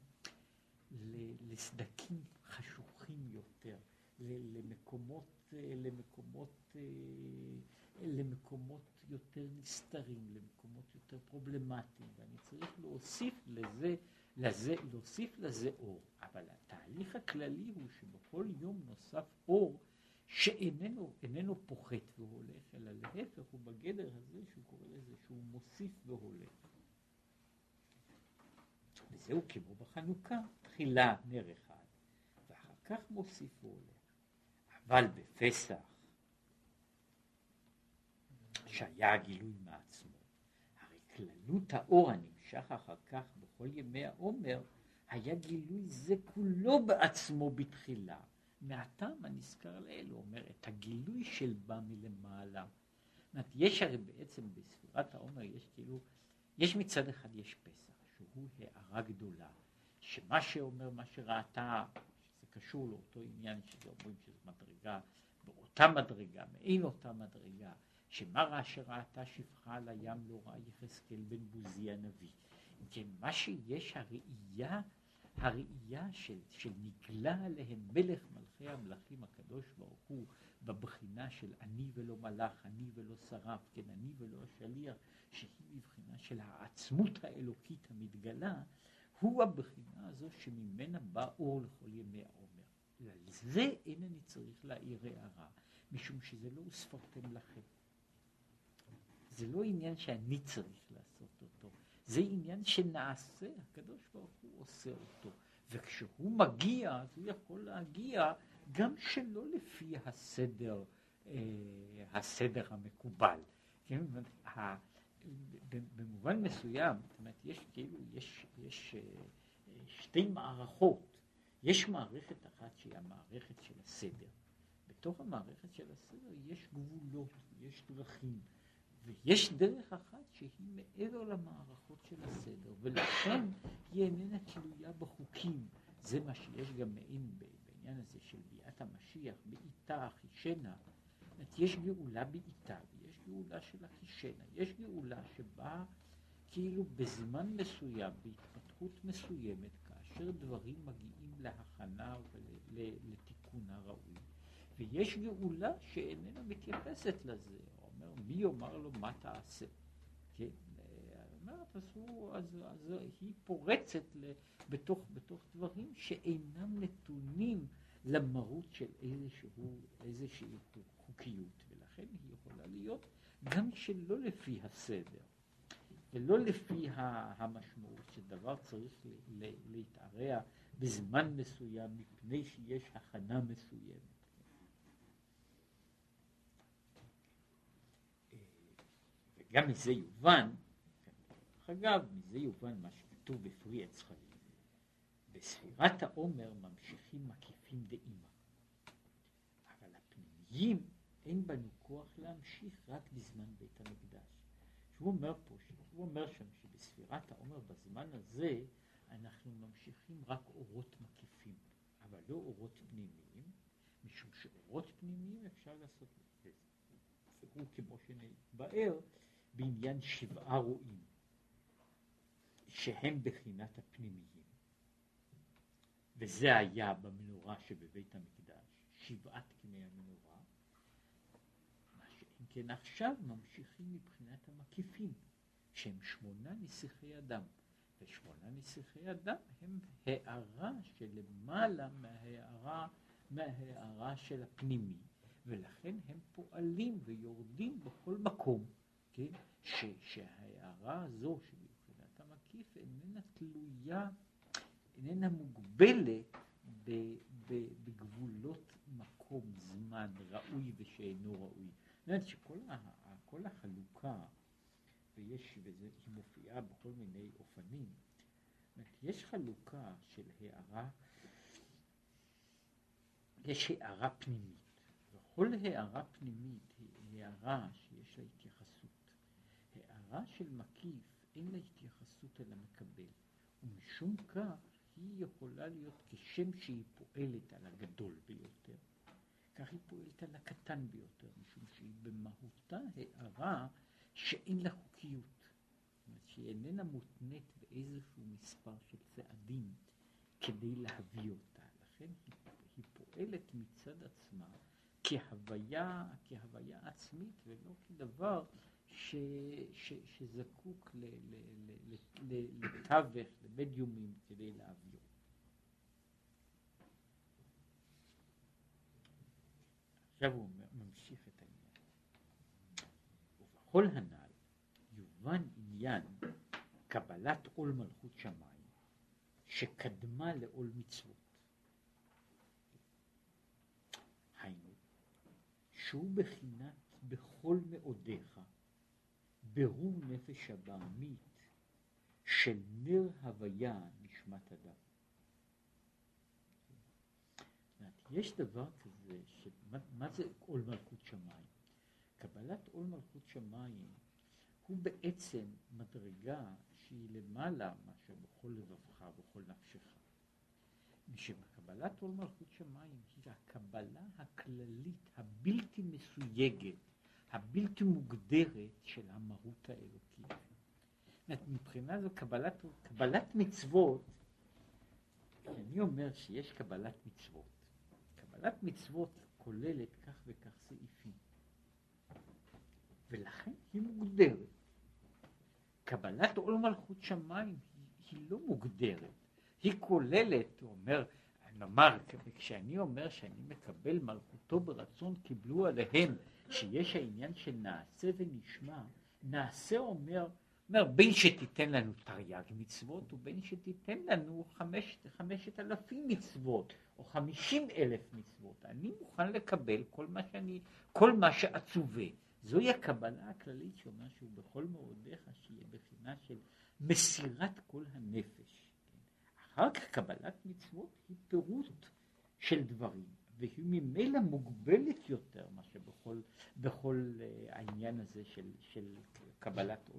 לסדקים חשוכים יותר, למקומות, למקומות, למקומות יותר נסתרים, למקומות יותר פרובלמטיים, ואני צריך להוסיף לזה לזה, להוסיף לזה אור. אבל התהליך הכללי הוא שבכל יום נוסף אור שאיננו איננו פוחת והולך, אלא להפך הוא בגדר הזה שהוא קורא לזה שהוא מוסיף והולך. וזהו כמו בחנוכה, תחילה נר אחד, ואחר כך מוסיף והולך. אבל בפסח, שהיה הגילוי מעצמו, הרי כללות האור הנמשך אחר כך כל ימי העומר, היה גילוי זה כולו בעצמו בתחילה. מהטעם הנזכר לאל, הוא אומר, את הגילוי של בא מלמעלה. אומרת, יש הרי בעצם בספירת העומר, יש כאילו, יש מצד אחד יש פסח, שהוא הערה גדולה, שמה שאומר, מה שראתה, שזה קשור לאותו עניין, שזה אומרים שזו מדרגה, באותה מדרגה, מעין אותה מדרגה, שמה ראה שראתה שפחה על הים לא ראה יחזקאל בן בוזי הנביא. כן, מה שיש, הראייה, הראייה של, נגלה עליהם מלך מלכי המלכים הקדוש ברוך הוא בבחינה של אני ולא מלאך, אני ולא שרף, כן, אני ולא השליח, שהיא מבחינה של העצמות האלוקית המתגלה, הוא הבחינה הזו שממנה בא אור לכל ימי העומר. ועל זה אינני צריך להעיר הערה, משום שזה לא הוספרתם לכם. זה לא עניין שאני צריך לעשות אותו. זה עניין שנעשה, הקדוש ברוך הוא עושה אותו. וכשהוא מגיע, אז הוא יכול להגיע גם שלא לפי הסדר, אה, הסדר המקובל. כן? במובן מסוים, זאת אומרת, יש כאילו, יש, יש אה, שתי מערכות. יש מערכת אחת שהיא המערכת של הסדר. בתוך המערכת של הסדר יש גבולות, יש דרכים. ויש דרך אחת שהיא מעבר למערכות של הסדר, ולכן היא איננה תלויה בחוקים. זה מה שיש גם מעין בעניין הזה של ביאת המשיח, בעיטה אחישנה. יש גאולה בעיטה, ויש גאולה של אחישנה. יש גאולה שבאה כאילו בזמן מסוים, בהתפתחות מסוימת, כאשר דברים מגיעים להכנה ולתיקון הראוי. ויש גאולה שאיננה מתייחסת לזה, מי יאמר לו מה תעשה? כן? אומרת, אז, הוא, אז, אז היא פורצת בתוך, בתוך דברים שאינם נתונים למרות של איזשהו, איזושהי חוקיות, ולכן היא יכולה להיות גם שלא לפי הסדר. ולא לפי המשמעות שדבר צריך להתערע בזמן מסוים מפני שיש הכנה מסוימת. וגם מזה יובן, אגב, מזה יובן מה שכתוב בפרי עץ חיים. בספירת העומר ממשיכים מקיפים דאימא. אבל הפנימיים אין בנו כוח להמשיך רק בזמן בית המקדש. שהוא אומר פה, הוא אומר שם שבספירת העומר בזמן הזה אנחנו ממשיכים רק אורות מקיפים, אבל לא אורות פנימיים, משום שאורות פנימיים אפשר לעשות. והוא כמו שנתבאר בעניין שבעה רועים, שהם בחינת הפנימיים. וזה היה במנורה שבבית המקדש, שבעת קני המנורה, מה שאם כן עכשיו ממשיכים מבחינת המקיפים, שהם שמונה נסיכי אדם. ושמונה נסיכי אדם הם הערה שלמעלה מההערה, מההערה של הפנימי, ולכן הם פועלים ויורדים בכל מקום, כן? ש, שההערה הזו שמבחינת המקיף איננה תלויה איננה מוגבלת בגבולות מקום, זמן, ראוי ושאינו ראוי. זאת אומרת שכל החלוקה, ויש, וזה, היא מופיעה בכל מיני אופנים, יש חלוקה של הערה, יש הערה פנימית, וכל הערה פנימית היא הערה שיש לה התייחסות. הערה של מקיף אין לה התייחסות אל המקבל, ומשום כך היא יכולה להיות כשם שהיא פועלת על הגדול ביותר, כך היא פועלת על הקטן ביותר, משום שהיא במהותה הערה שאין לה חוקיות. זאת אומרת שהיא איננה מותנית באיזשהו מספר של צעדים כדי להביא אותה. לכן היא, היא פועלת מצד עצמה כהוויה, כהוויה עצמית ולא כדבר ש, ש, שזקוק לתווך, למדיומים, כדי להעביר. עכשיו הוא ממשיך את העניין. ובכל הנ"ל יובן עניין קבלת עול מלכות שמיים שקדמה לעול מצוות. היינו, שהוא בחינת בכל מאודיך ברור נפש הבעמית של נר הוויה נשמת אדם. יש דבר כזה, שמה, מה זה עול מלכות שמיים? קבלת עול מלכות שמיים הוא בעצם מדרגה שהיא למעלה מאשר בכל לבבך ובכל נפשך. משקבלת עול מלכות שמיים היא הקבלה הכללית הבלתי מסויגת הבלתי מוגדרת של המהות האלוקית. מבחינה זו קבלת, קבלת מצוות, אני אומר שיש קבלת מצוות. קבלת מצוות כוללת כך וכך סעיפים, ולכן היא מוגדרת. קבלת עול מלכות שמיים היא, היא לא מוגדרת, היא כוללת, הוא אומר, נאמר, כשאני אומר שאני מקבל מלכותו ברצון קיבלו עליהם שיש העניין של נעשה ונשמע, נעשה אומר, אומר בין שתיתן לנו תרי"ג מצוות ובין שתיתן לנו חמש, חמשת אלפים מצוות או חמישים אלף מצוות, אני מוכן לקבל כל מה שאני, כל מה שעצובה. זוהי הקבלה הכללית שאומר שהוא בכל מאודיך שיהיה בחינה של מסירת כל הנפש. אחר כך קבלת מצוות היא פירוט של דברים. והיא ממילא מוגבלת יותר מאשר בכל, בכל uh, העניין הזה של, של קבלת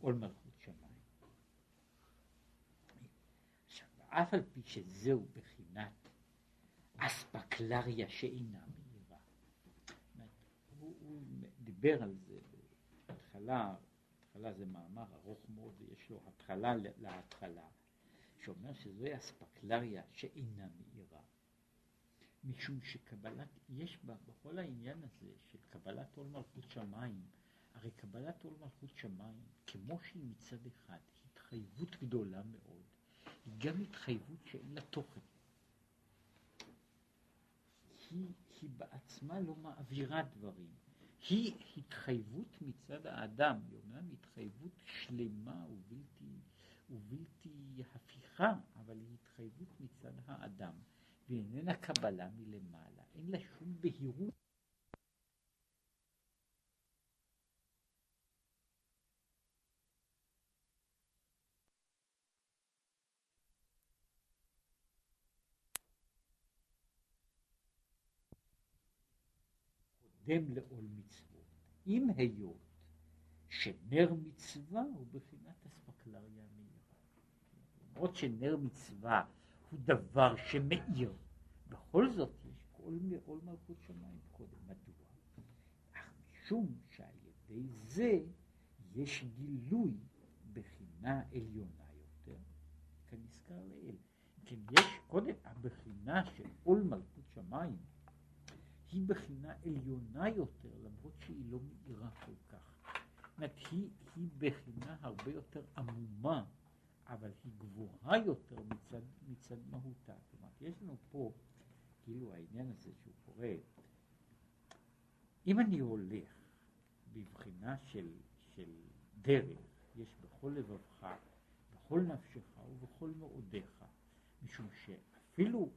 עול מלכות שמיים. עכשיו, אף על פי שזהו בחינת אספקלריה שאינה מהירה. הוא, הוא דיבר על זה בהתחלה, התחלה זה מאמר ארוך מאוד ויש לו התחלה להתחלה, שאומר שזוהי אספקלריה שאינה מהירה. משום שקבלת, יש בה, בכל העניין הזה של קבלת עול מלכות שמיים, הרי קבלת עול מלכות שמיים, כמו שהיא מצד אחד התחייבות גדולה מאוד, היא גם התחייבות שאין לה תוכן. היא, היא בעצמה לא מעבירה דברים, היא התחייבות מצד האדם, היא אומנם התחייבות שלמה ובלתי, ובלתי הפיכה, אבל היא התחייבות מצד האדם, ואיננה קבלה מלמעלה, אין לה שום בהירות. קודם לעול מצוות, אם היות שנר מצווה הוא בחינת אספקלריה מאירה. למרות שנר מצווה הוא דבר שמאיר, בכל זאת יש כל מעול מלכות שמיים קודם. מדוע? אך משום שעל ידי זה יש גילוי בחינה עליונה יותר, כנזכר לעיל. כן, יש קודם הבחינה של עול מלכות שמיים היא בחינה עליונה יותר, למרות שהיא לא מאירה כל כך. זאת אומרת, היא, היא בחינה הרבה יותר עמומה, אבל היא גבוהה יותר מצד, מצד מהותה. אומרת, יש לנו פה, כאילו העניין הזה שהוא קורה, אם אני הולך בבחינה של, של דרך, יש בכל לבבך, בכל נפשך ובכל מאודיך, משום שאפילו,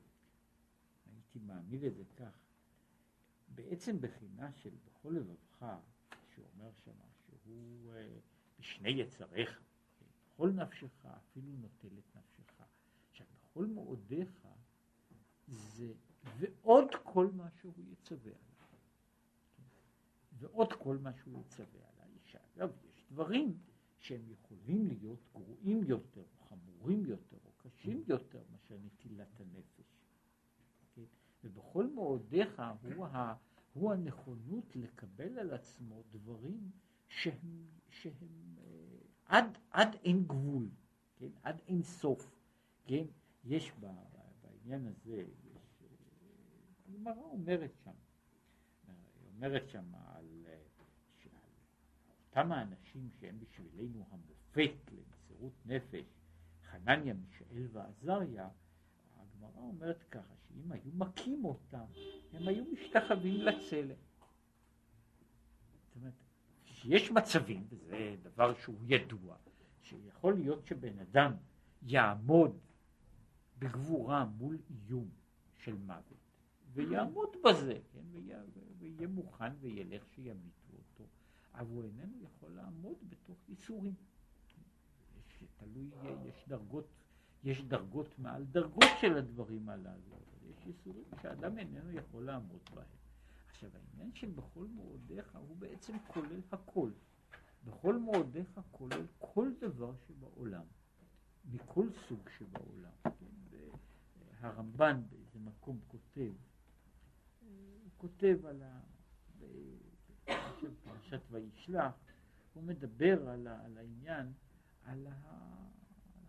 הייתי מעמיד את זה כך, בעצם בחינה של בכל לבבך, שאומר שמה שהוא אה, בשני יצריך, בכל נפשך אפילו נוטל את נפשך. עכשיו, בכל מאודיך זה ועוד כל מה שהוא יצווה עליו. ועוד כל מה שהוא יצווה עליי. שאגב, יש דברים שהם יכולים להיות גרועים יותר, או חמורים יותר, או קשים יותר, מאשר נטילת הנפש. כן? ובכל מאודיך הוא, ה, הוא הנכונות לקבל על עצמו דברים שהם, שהם עד, עד אין גבול, כן? עד אין סוף, כן? יש ב, בעניין הזה, יש, אה, הגמרא אומרת שם, היא אומרת שם על, אה, שעל אותם האנשים שהם בשבילנו המופת למסירות נפש, חנניה, מישאל ועזריה, הגמרא אומרת ככה, שאם היו מכים אותם, הם היו משתחווים לצלם. זאת אומרת, שיש מצבים, וזה דבר שהוא ידוע, שיכול להיות שבן אדם יעמוד בגבורה מול איום של מוות, ויעמוד בזה, כן, ויהיה, מוכן וילך שימיתו אותו, אבל הוא איננו יכול לעמוד בתוך ייסורים. יש, תלוי, יש דרגות יש דרגות מעל דרגות של הדברים הללו, אבל יש ייסורים שאדם איננו יכול לעמוד בהם. עכשיו העניין של בכל הוא בעצם כולל הכל. בכל מאודיך כולל כל דבר שבעולם, מכל סוג שבעולם. כן? הרמב"ן באיזה מקום כותב, הוא כותב על ה... פרשת וישלח, הוא מדבר על, ה... על העניין, על ה...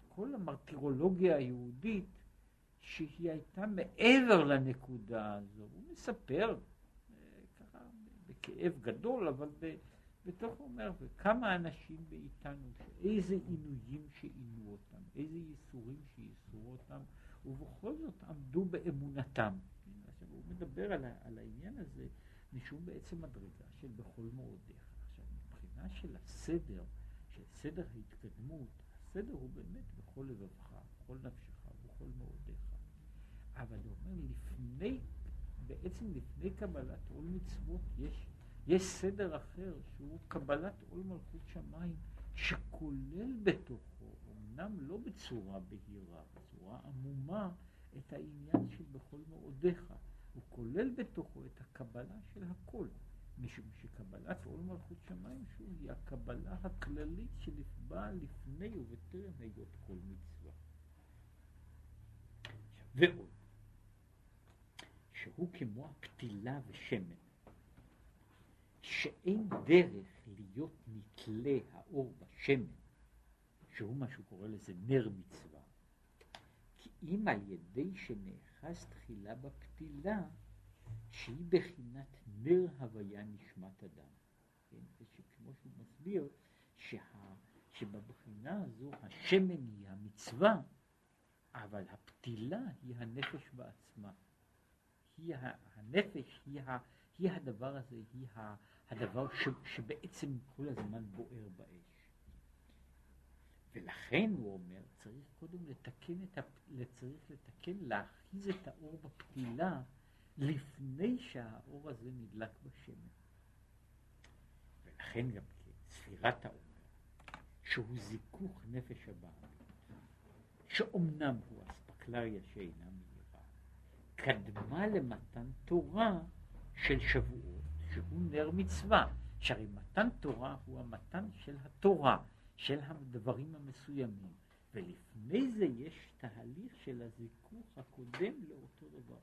כל המרטירולוגיה היהודית שהיא הייתה מעבר לנקודה הזו. הוא מספר בכאב גדול, אבל בתוך הוא אומר, וכמה אנשים מאיתנו, איזה עינויים שעינו אותם, איזה ייסורים שייסרו אותם, ובכל זאת עמדו באמונתם. עכשיו הוא מדבר על, על העניין הזה משום בעצם מדרגה של בכל מאודיך. עכשיו מבחינה של הסדר, של סדר ההתקדמות, הסדר הוא באמת בכל לבבך, בכל נפשך, בכל מאודיך. אבל הוא אומר, לפני, בעצם לפני קבלת עול מצוות, יש, יש סדר אחר, שהוא קבלת עול מלכות שמיים, שכולל בתוכו, אמנם לא בצורה בהירה, בצורה עמומה, את העניין של בכל מאודיך. הוא כולל בתוכו את הקבלה של הכל. משום שקבלת עול מלכות שמיים, שוב, היא הקבלה הכללית שנקבעה לפני ובטרם היות כל מצווה. ועוד, שהוא כמו הפתילה ושמן, שאין דרך להיות נתלה האור בשמן, שהוא מה שהוא קורא לזה נר מצווה, כי אם על ידי שנאחז תחילה בפתילה, שהיא בחינת נר הוויה נשמת אדם. כן? וכמו שהוא מסביר, שה, שבבחינה הזו השמן היא המצווה, אבל הפתילה היא הנפש בעצמה. היא הנפש היא, ה, היא הדבר הזה, היא הדבר ש, שבעצם כל הזמן בוער באש. ולכן הוא אומר, צריך קודם לתקן את, הפ... צריך לתקן, להאחיז את האור בפתילה לפני שהאור הזה נדלק בשמן. ולכן גם כן, ספירת העומר, שהוא זיכוך נפש הבעלות, שאומנם הוא אספקלריה שאינה מהירה, קדמה למתן תורה של שבועות, שהוא נר מצווה, שהרי מתן תורה הוא המתן של התורה, של הדברים המסוימים, ולפני זה יש תהליך של הזיכוך הקודם לאותו דבר.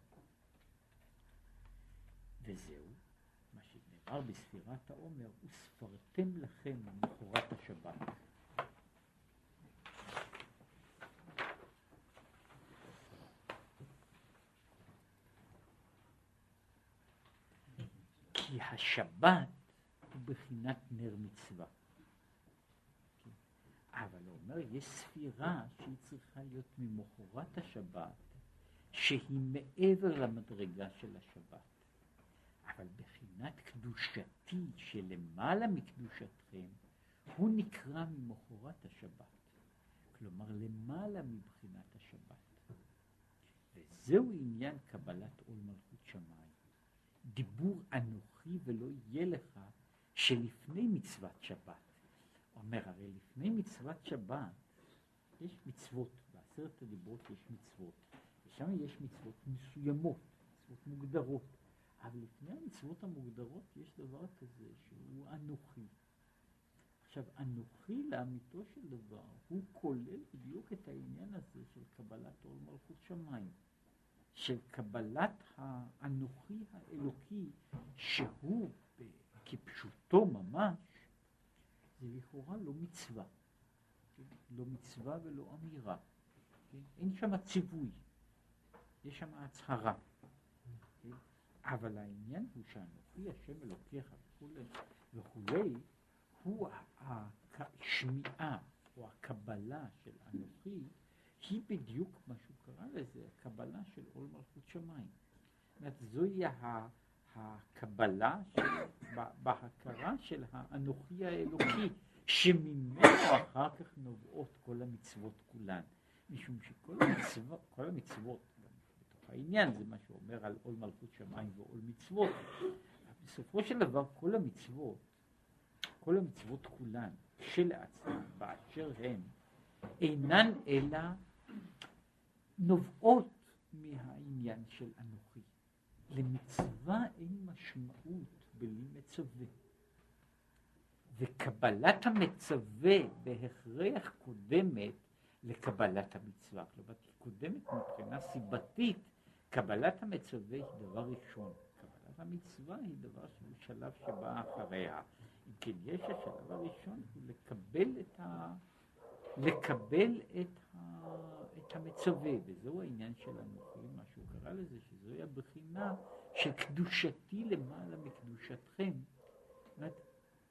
וזהו, מה שנאמר בספירת העומר, וספרתם לכם למחרת השבת. כי השבת הוא בחינת נר מצווה. אבל הוא אומר, יש ספירה שהיא צריכה להיות ממחרת השבת, שהיא מעבר למדרגה של השבת. אבל בחינת קדושתי שלמעלה מקדושתכם, הוא נקרא ממחרת השבת. כלומר, למעלה מבחינת השבת. וזהו עניין קבלת עול מלכות שמיים. דיבור אנוכי ולא יהיה לך שלפני מצוות שבת. אומר, הרי לפני מצוות שבת יש מצוות, בעשרת הדיברות יש מצוות, ושם יש מצוות מסוימות, מצוות מוגדרות. אבל לפני המצוות המוגדרות יש דבר כזה שהוא אנוכי. עכשיו, אנוכי לאמיתו של דבר, הוא כולל בדיוק את העניין הזה של קבלת עול מלכות שמיים. של קבלת האנוכי האלוקי, שהוא כפשוטו ממש, זה לכאורה לא מצווה. לא מצווה ולא אמירה. אין שם ציווי, יש שם הצהרה. אבל העניין הוא שאנוכי השם אלוקיך וכולי, וכולי הוא השמיעה או הקבלה של אנוכי, היא בדיוק מה שהוא קרא לזה, הקבלה של עול מלכות שמיים. זאת אומרת, זוהי הקבלה של, בהכרה של האנוכי האלוקי, שממנו אחר כך נובעות כל המצוות כולן. משום שכל המצוות, כל המצוות, בתוך העניין זה מה שאומר על עול מלכות שמיים ועול מצוות, בסופו של דבר כל המצוות, כל המצוות כולן, כשלעצמן, באשר הן, אינן אלא נובעות מהעניין של אנוכי. למצווה אין משמעות בלי מצווה. וקבלת המצווה בהכרח קודמת לקבלת המצווה. כלומר, היא קודמת מבחינה סיבתית, קבלת המצווה היא דבר ראשון. קבלת המצווה היא דבר שהוא שלב שבא אחריה. אם כן, יש השלב הראשון הוא לקבל את ה... לקבל את, ה, את המצווה, וזהו העניין של מה שהוא קרא לזה, שזוהי הבחינה של קדושתי למעלה מקדושתכם. זאת אומרת,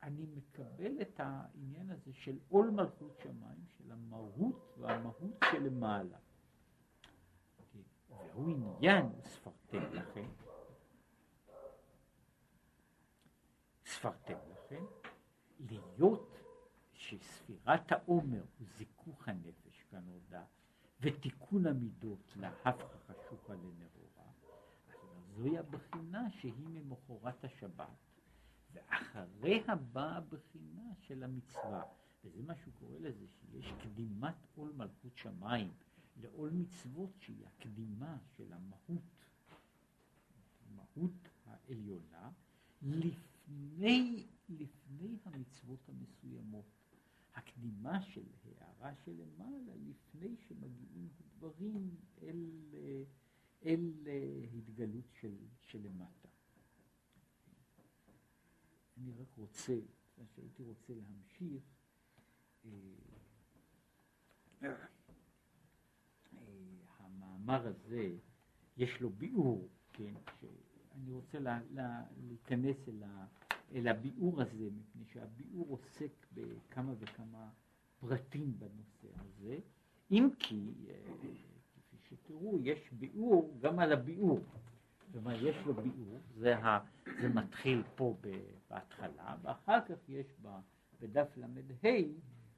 אני מקבל את העניין הזה של עול מלכות שמיים, של המהות והמהות שלמעלה. והוא עניין, ספרתם לכם, ספרתם לכם, להיות שספירת העומר הוא זיכוך הנפש כנודע, ותיקון המידות להפך חשוכה לנאורה, זוהי הבחינה שהיא ממחרת השבת, ואחריה באה הבחינה של המצווה, וזה מה שהוא קורא לזה, שיש קדימת עול מלכות שמיים לעול מצוות שהיא הקדימה של המהות, המהות העליונה, לפני, לפני המצוות המסוימות. הקדימה של הערה שלמעלה לפני שמגיעים דברים אל, אל התגלות של, שלמטה. אני רק רוצה, מה שהייתי רוצה להמשיך, אה, אה, המאמר הזה, יש לו ביאור, כן, שאני רוצה לה, לה, להיכנס אל, ה, אל הביאור הזה, מפני שהביאור עוסק בכמה וכמה פרטים בנושא הזה, אם כי, אה, כפי שתראו, יש ביאור גם על הביאור. כלומר יש לו ביאור, זה, ה, זה מתחיל פה בהתחלה, ואחר כך יש ב, בדף ל"ה,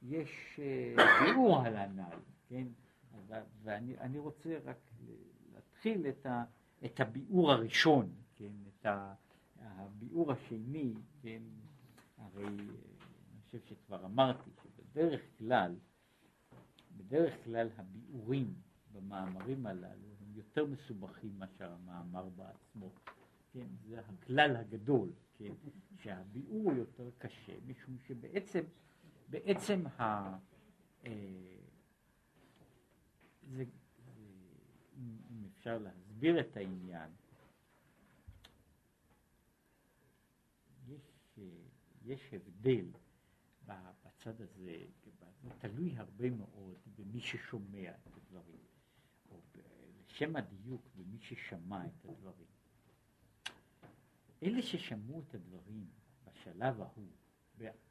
יש uh, ביאור על הנ"ל, כן? ואני רוצה רק להתחיל את, ה, את הביאור הראשון, כן? את הביאור השני, כן? הרי אני חושב שכבר אמרתי שבדרך כלל, בדרך כלל הביאורים במאמרים הללו הם יותר מסובכים מאשר המאמר בעצמו. כן, זה הכלל הגדול, כן, שהביאור הוא יותר קשה, משום שבעצם, בעצם ה... אה, זה, זה, אם אפשר להסביר את העניין, יש, אה, יש הבדל בצד הזה, זה תלוי הרבה מאוד במי ששומע את הדברים. לשם הדיוק במי ששמע את הדברים. אלה ששמעו את הדברים בשלב ההוא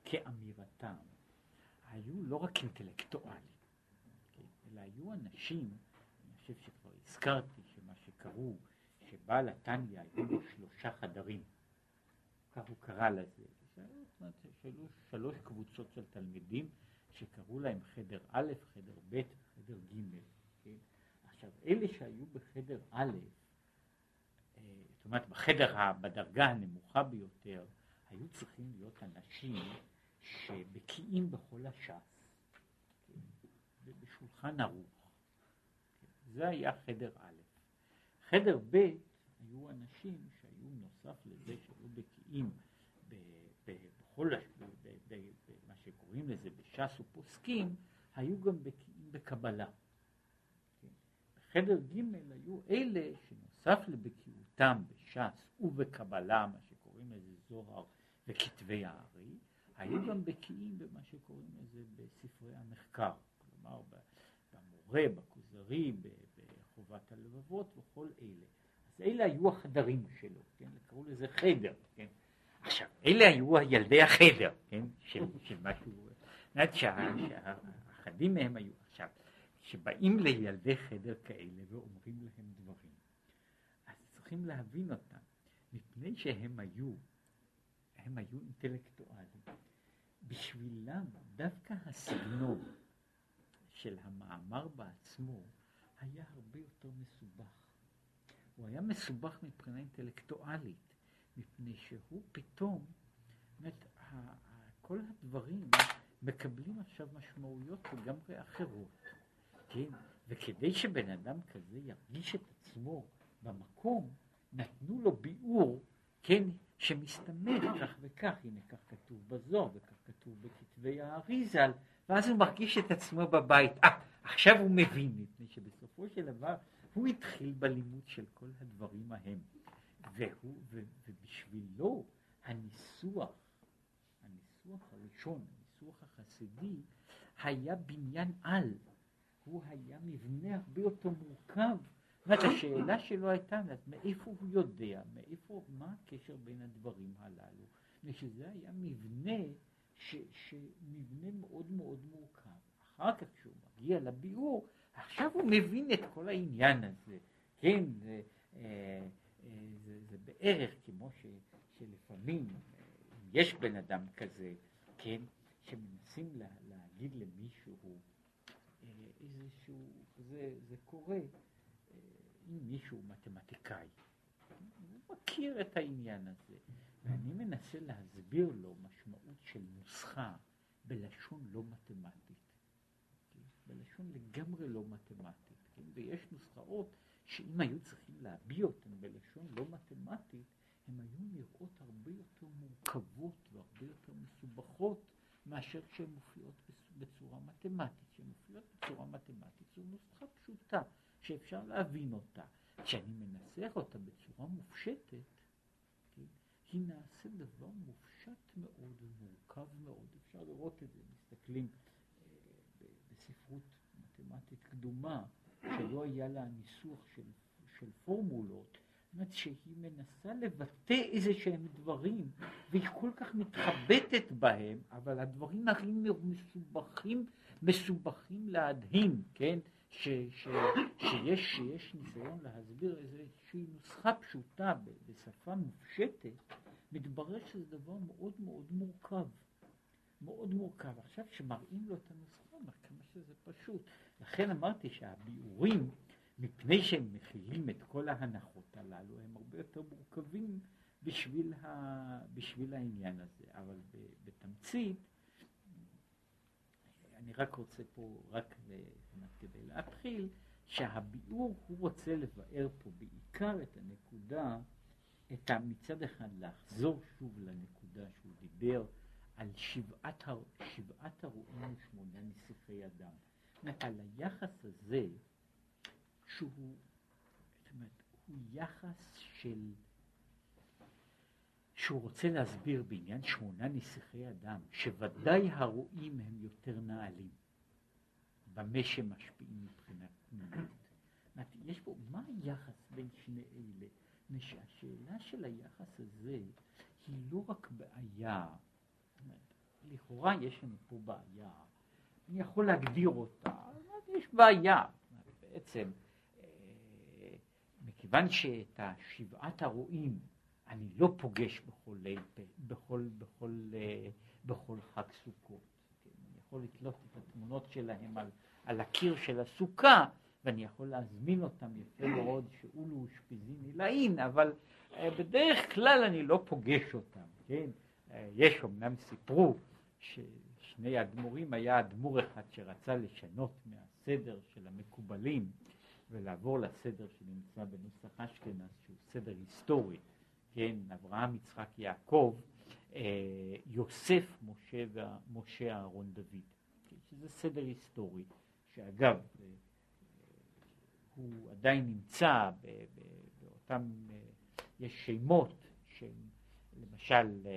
כאמירתם, היו לא רק אינטלקטואלים, כן? אלא היו אנשים, אני חושב שכבר הזכרתי שמה שקראו, שבעל התניא היו לו שלושה חדרים, כך הוא קרא לזה, שלוש, שלוש קבוצות של תלמידים שקראו להם חדר א', חדר ב', חדר ג', כן? עכשיו, אלה שהיו בחדר א', אה, זאת אומרת, בחדר, בדרגה הנמוכה ביותר, היו צריכים להיות אנשים שבקיאים בכל הש"ס, כן, בשולחן ערוך. כן, זה היה חדר א'. חדר ב' היו אנשים שהיו נוסף לזה שהיו בקיאים בכל, מה שקוראים לזה בש"ס ופוסקים, היו גם בקבלה. חדר ג' היו אלה שנוסף לבקיאותם בש"ס ובקבלה, מה שקוראים לזה זוהר וכתבי הארי, היו גם בקיאים במה שקוראים לזה בספרי המחקר, כלומר במורה, בכוזרי, בחובת הלבבות וכל אלה. אז אלה היו החדרים שלו, כן? קראו לזה חדר, כן? עכשיו, אלה היו ילדי החדר, כן? של, של משהו, זאת שהאחדים מהם היו, עכשיו, שבאים לילדי חדר כאלה ואומרים להם דברים, אז צריכים להבין אותם, מפני שהם היו, הם היו אינטלקטואלים. בשבילם דווקא הסגנון של המאמר בעצמו היה הרבה יותר מסובך. הוא היה מסובך מבחינה אינטלקטואלית, מפני שהוא פתאום, באמת, כל הדברים מקבלים עכשיו משמעויות לגמרי אחרות. כן? וכדי שבן אדם כזה ירגיש את עצמו במקום, נתנו לו ביאור, כן, שמסתמך כך וכך, הנה כך כתוב בזוהר וכך כתוב בכתבי האריזל, ואז הוא מרגיש את עצמו בבית. אה, עכשיו הוא מבין, מפני שבסופו של דבר הוא התחיל בלימוד של כל הדברים ההם. והוא, ו, ובשבילו הניסוח, הניסוח הראשון, הניסוח החסידי, היה בניין על. הוא היה מבנה הרבה יותר מורכב. זאת אומרת, השאלה שלו הייתה, מאיפה הוא יודע, מאיפה, מה הקשר בין הדברים הללו? ושזה היה מבנה, ש, שמבנה מאוד מאוד מורכב. אחר כך כשהוא מגיע לביאור, עכשיו הוא מבין את כל העניין הזה. כן, אה, בערך כמו ש, שלפעמים אה, יש בן אדם כזה, כן, שמנסים לה, להגיד למישהו, איזשהו, זה, זה קורה אה, אם מישהו מתמטיקאי, הוא מכיר את העניין הזה, ואני מנסה להסביר לו משמעות של נוסחה בלשון לא מתמטית, כן? בלשון לגמרי לא מתמטית, כן? ויש נוסחאות שאם היו צריכים להביע אותן בלשון לא מתמטית, הן היו נראות הרבה יותר מורכבות והרבה יותר מסובכות מאשר כשהן מופיעות בצורה מתמטית. כשהן מופיעות בצורה מתמטית זו נוסחה פשוטה שאפשר להבין אותה. כשאני מנסח אותה בצורה מופשטת, כן, היא נעשית דבר מופשט מאוד ומורכב מאוד. אפשר לראות את זה, מסתכלים אה, בספרות מתמטית קדומה, שלא היה לה ניסוח של, של פורמולות, אומרת שהיא מנסה לבטא איזה שהם דברים, והיא כל כך מתחבטת בהם, אבל הדברים הכי מסובכים, מסובכים להדהים, כן? ש, ש, שיש, שיש ניסיון להסביר איזושהי נוסחה פשוטה בשפה מופשטת, מתברר שזה דבר מאוד מאוד מורכב. מאוד מורכב. עכשיו כשמראים לו את הנוסחה, אומר כמה שזה פשוט. לכן אמרתי שהביאורים, מפני שהם מכילים את כל ההנחות הללו, הם הרבה יותר מורכבים בשביל, ה, בשביל העניין הזה. אבל בתמצית, אני רק רוצה פה, רק כדי להתחיל, שהביאור הוא רוצה לבאר פה בעיקר את הנקודה, את מצד אחד לחזור שוב לנקודה שהוא דיבר על שבעת, הר, שבעת הרועים ושמונה נסיכי אדם. על היחס הזה, שהוא, זאת אומרת, הוא יחס של, שהוא רוצה להסביר בעניין שמונה נסיכי אדם, שוודאי הרועים הם יותר נעלים, במה שמשפיעים מבחינה פנימית. יש פה, מה היחס בין שני אלה? השאלה של היחס הזה היא לא רק בעיה לכאורה יש לנו פה בעיה, אני יכול להגדיר אותה, יש בעיה. בעצם, אה, מכיוון שאת השבעת הרועים אני לא פוגש בכל, בכל, בכל, אה, בכל חג סוכות. כן, אני יכול לתלות את התמונות שלהם על, על הקיר של הסוכה, ואני יכול להזמין אותם יפה מאוד שאולו אושפיזין עילאין, אבל אה, בדרך כלל אני לא פוגש אותם, כן? יש אמנם סיפרו ששני האדמו"רים היה אדמו"ר אחד שרצה לשנות מהסדר של המקובלים ולעבור לסדר שנמצא בנוסח אשכנז שהוא סדר היסטורי, כן, אברהם, יצחק, יעקב, אה, יוסף, משה, משה אהרון דוד, כן, שזה סדר היסטורי, שאגב, אה, הוא עדיין נמצא באותם, אה, יש שמות, למשל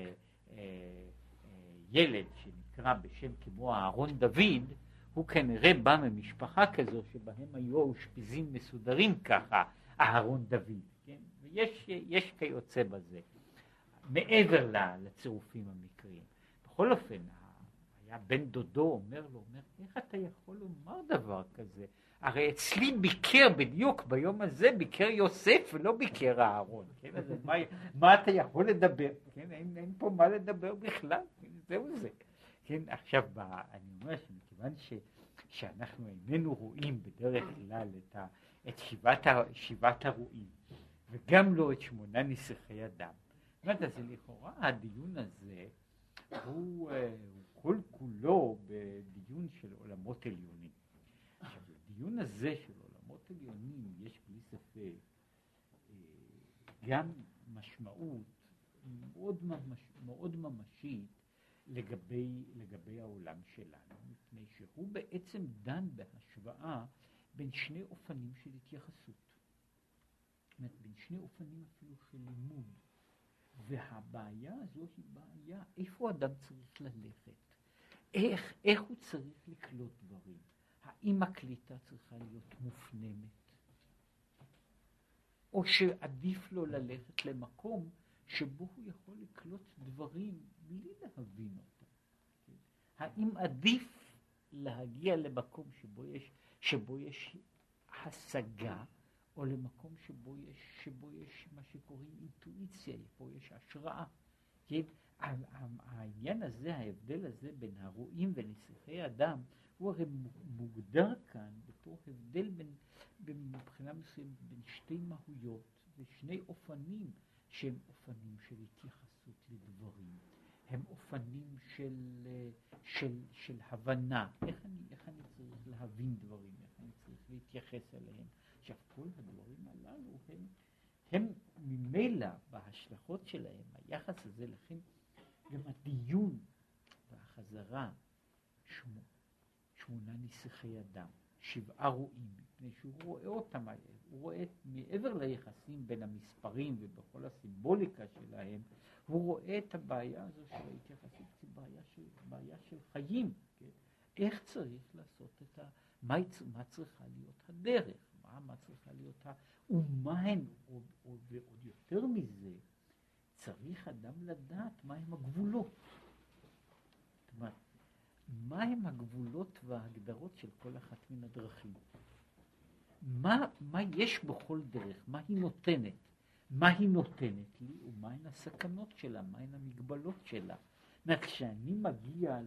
ילד שנקרא בשם כמו אהרון דוד, הוא כנראה בא ממשפחה כזו שבהם היו האושפיזים מסודרים ככה, אהרון דוד, כן? ויש כיוצא בזה, מעבר לצירופים המקריים. בכל אופן, היה בן דודו אומר לו, אומר, איך אתה יכול לומר דבר כזה? הרי אצלי ביקר בדיוק ביום הזה, ביקר יוסף ולא ביקר אהרון, כן? אז מה, מה אתה יכול לדבר? כן? אין, אין פה מה לדבר בכלל, כן? זהו זה. כן, עכשיו, בא, אני אומר שמכיוון ש, שאנחנו איננו רואים בדרך כלל את, ה, את שבעת, ה, שבעת הרועים, וגם לא את שמונה נסיכי אדם, זאת אומרת, אז לכאורה הדיון הזה הוא, אה, הוא כל כולו בדיון של עולמות עליונים. עכשיו, לדיון הזה של עולמות עליונים יש בלי ספק אה, גם משמעות מאוד, ממש, מאוד ממשית לגבי, לגבי העולם שלנו, מפני שהוא בעצם דן בהשוואה בין שני אופנים של התייחסות. אומרת, בין שני אופנים אפילו של לימוד. והבעיה הזו היא בעיה, איפה אדם צריך ללכת? איך, איך הוא צריך לקלוט דברים? האם הקליטה צריכה להיות מופנמת? או שעדיף לו ללכת למקום שבו הוא יכול לקלוט דברים בלי להבין אותם. כן? האם עדיף להגיע למקום שבו יש, שבו יש השגה, או למקום שבו יש, שבו יש מה שקוראים אינטואיציה, פה יש השראה. כן? העניין הזה, ההבדל הזה בין הרועים ונסיכי אדם, הוא הרי מוגדר כאן בתור הבדל בין, מבחינה מסוימת בין שתי מהויות ושני אופנים שהם אופנים של התייחסות לדברים, הם אופנים של, של, של הבנה, איך אני, איך אני צריך להבין דברים, איך אני צריך להתייחס אליהם. עכשיו כל הדברים הללו הם, הם ממילא בהשלכות שלהם, היחס הזה, לכן גם הדיון והחזרה שמו, שמונה נסיכי אדם, שבעה רועים, מפני שהוא רואה אותם, הוא רואה מעבר ליחסים בין המספרים ובכל הסימבוליקה שלהם, הוא רואה את הבעיה הזו של ההתייחסות כבעיה של, בעיה של חיים, כן? איך צריך לעשות את ה... מה, מה צריכה להיות הדרך, מה, מה צריכה להיות ה... ומה הן, עוד, עוד, ועוד יותר מזה, צריך אדם לדעת מהם הגבולות. זאת אומרת, מהם הגבולות וההגדרות של כל אחת מן הדרכים. מה, מה יש בכל דרך, מה היא נותנת, מה היא נותנת לי ומהן הסכנות שלה, מהן המגבלות שלה. אומרת, כשאני מגיע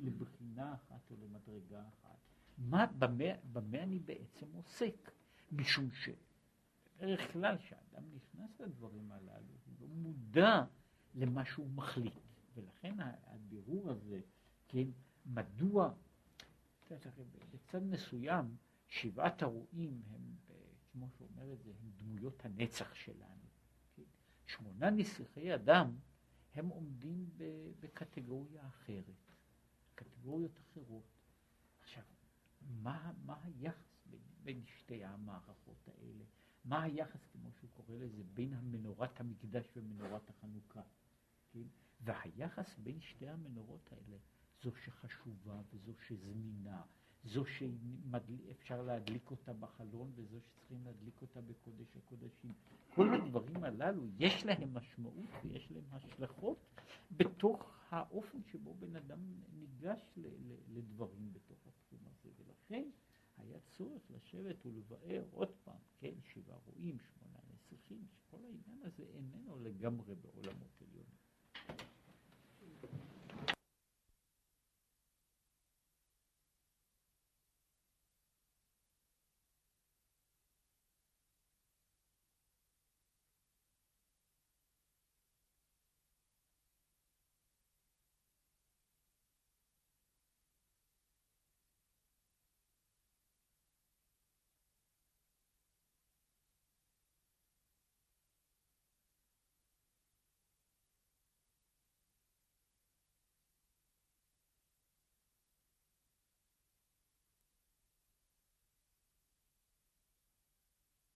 לבחינה אחת או למדרגה אחת, מה, במה, במה אני בעצם עוסק? משום שבדרך כלל כשאדם נכנס לדברים הללו, הוא לא מודע למה שהוא מחליט. ולכן הבירור הזה, כן, מדוע, בצד מסוים, שבעת הרועים הם, כמו שאומר את זה, הם דמויות הנצח שלנו. כן? שמונה נסיכי אדם הם עומדים בקטגוריה אחרת, קטגוריות אחרות. עכשיו, מה, מה היחס בין, בין שתי המערכות האלה? מה היחס, כמו שהוא קורא לזה, בין המנורת המקדש ומנורת החנוכה? כן? והיחס בין שתי המנורות האלה, זו שחשובה וזו שזמינה, זו שאפשר להדליק אותה בחלון וזו שצריכים להדליק אותה בקודש הקודשים. כל הדברים הללו יש להם משמעות ויש להם השלכות בתוך האופן שבו בן אדם ניגש לדברים בתוך התחום הזה. ולכן היה צורך לשבת ולבאר עוד פעם, כן, שבעה רועים, שמונה נסיכים, שכל העניין הזה איננו לגמרי בעולמות עליונים.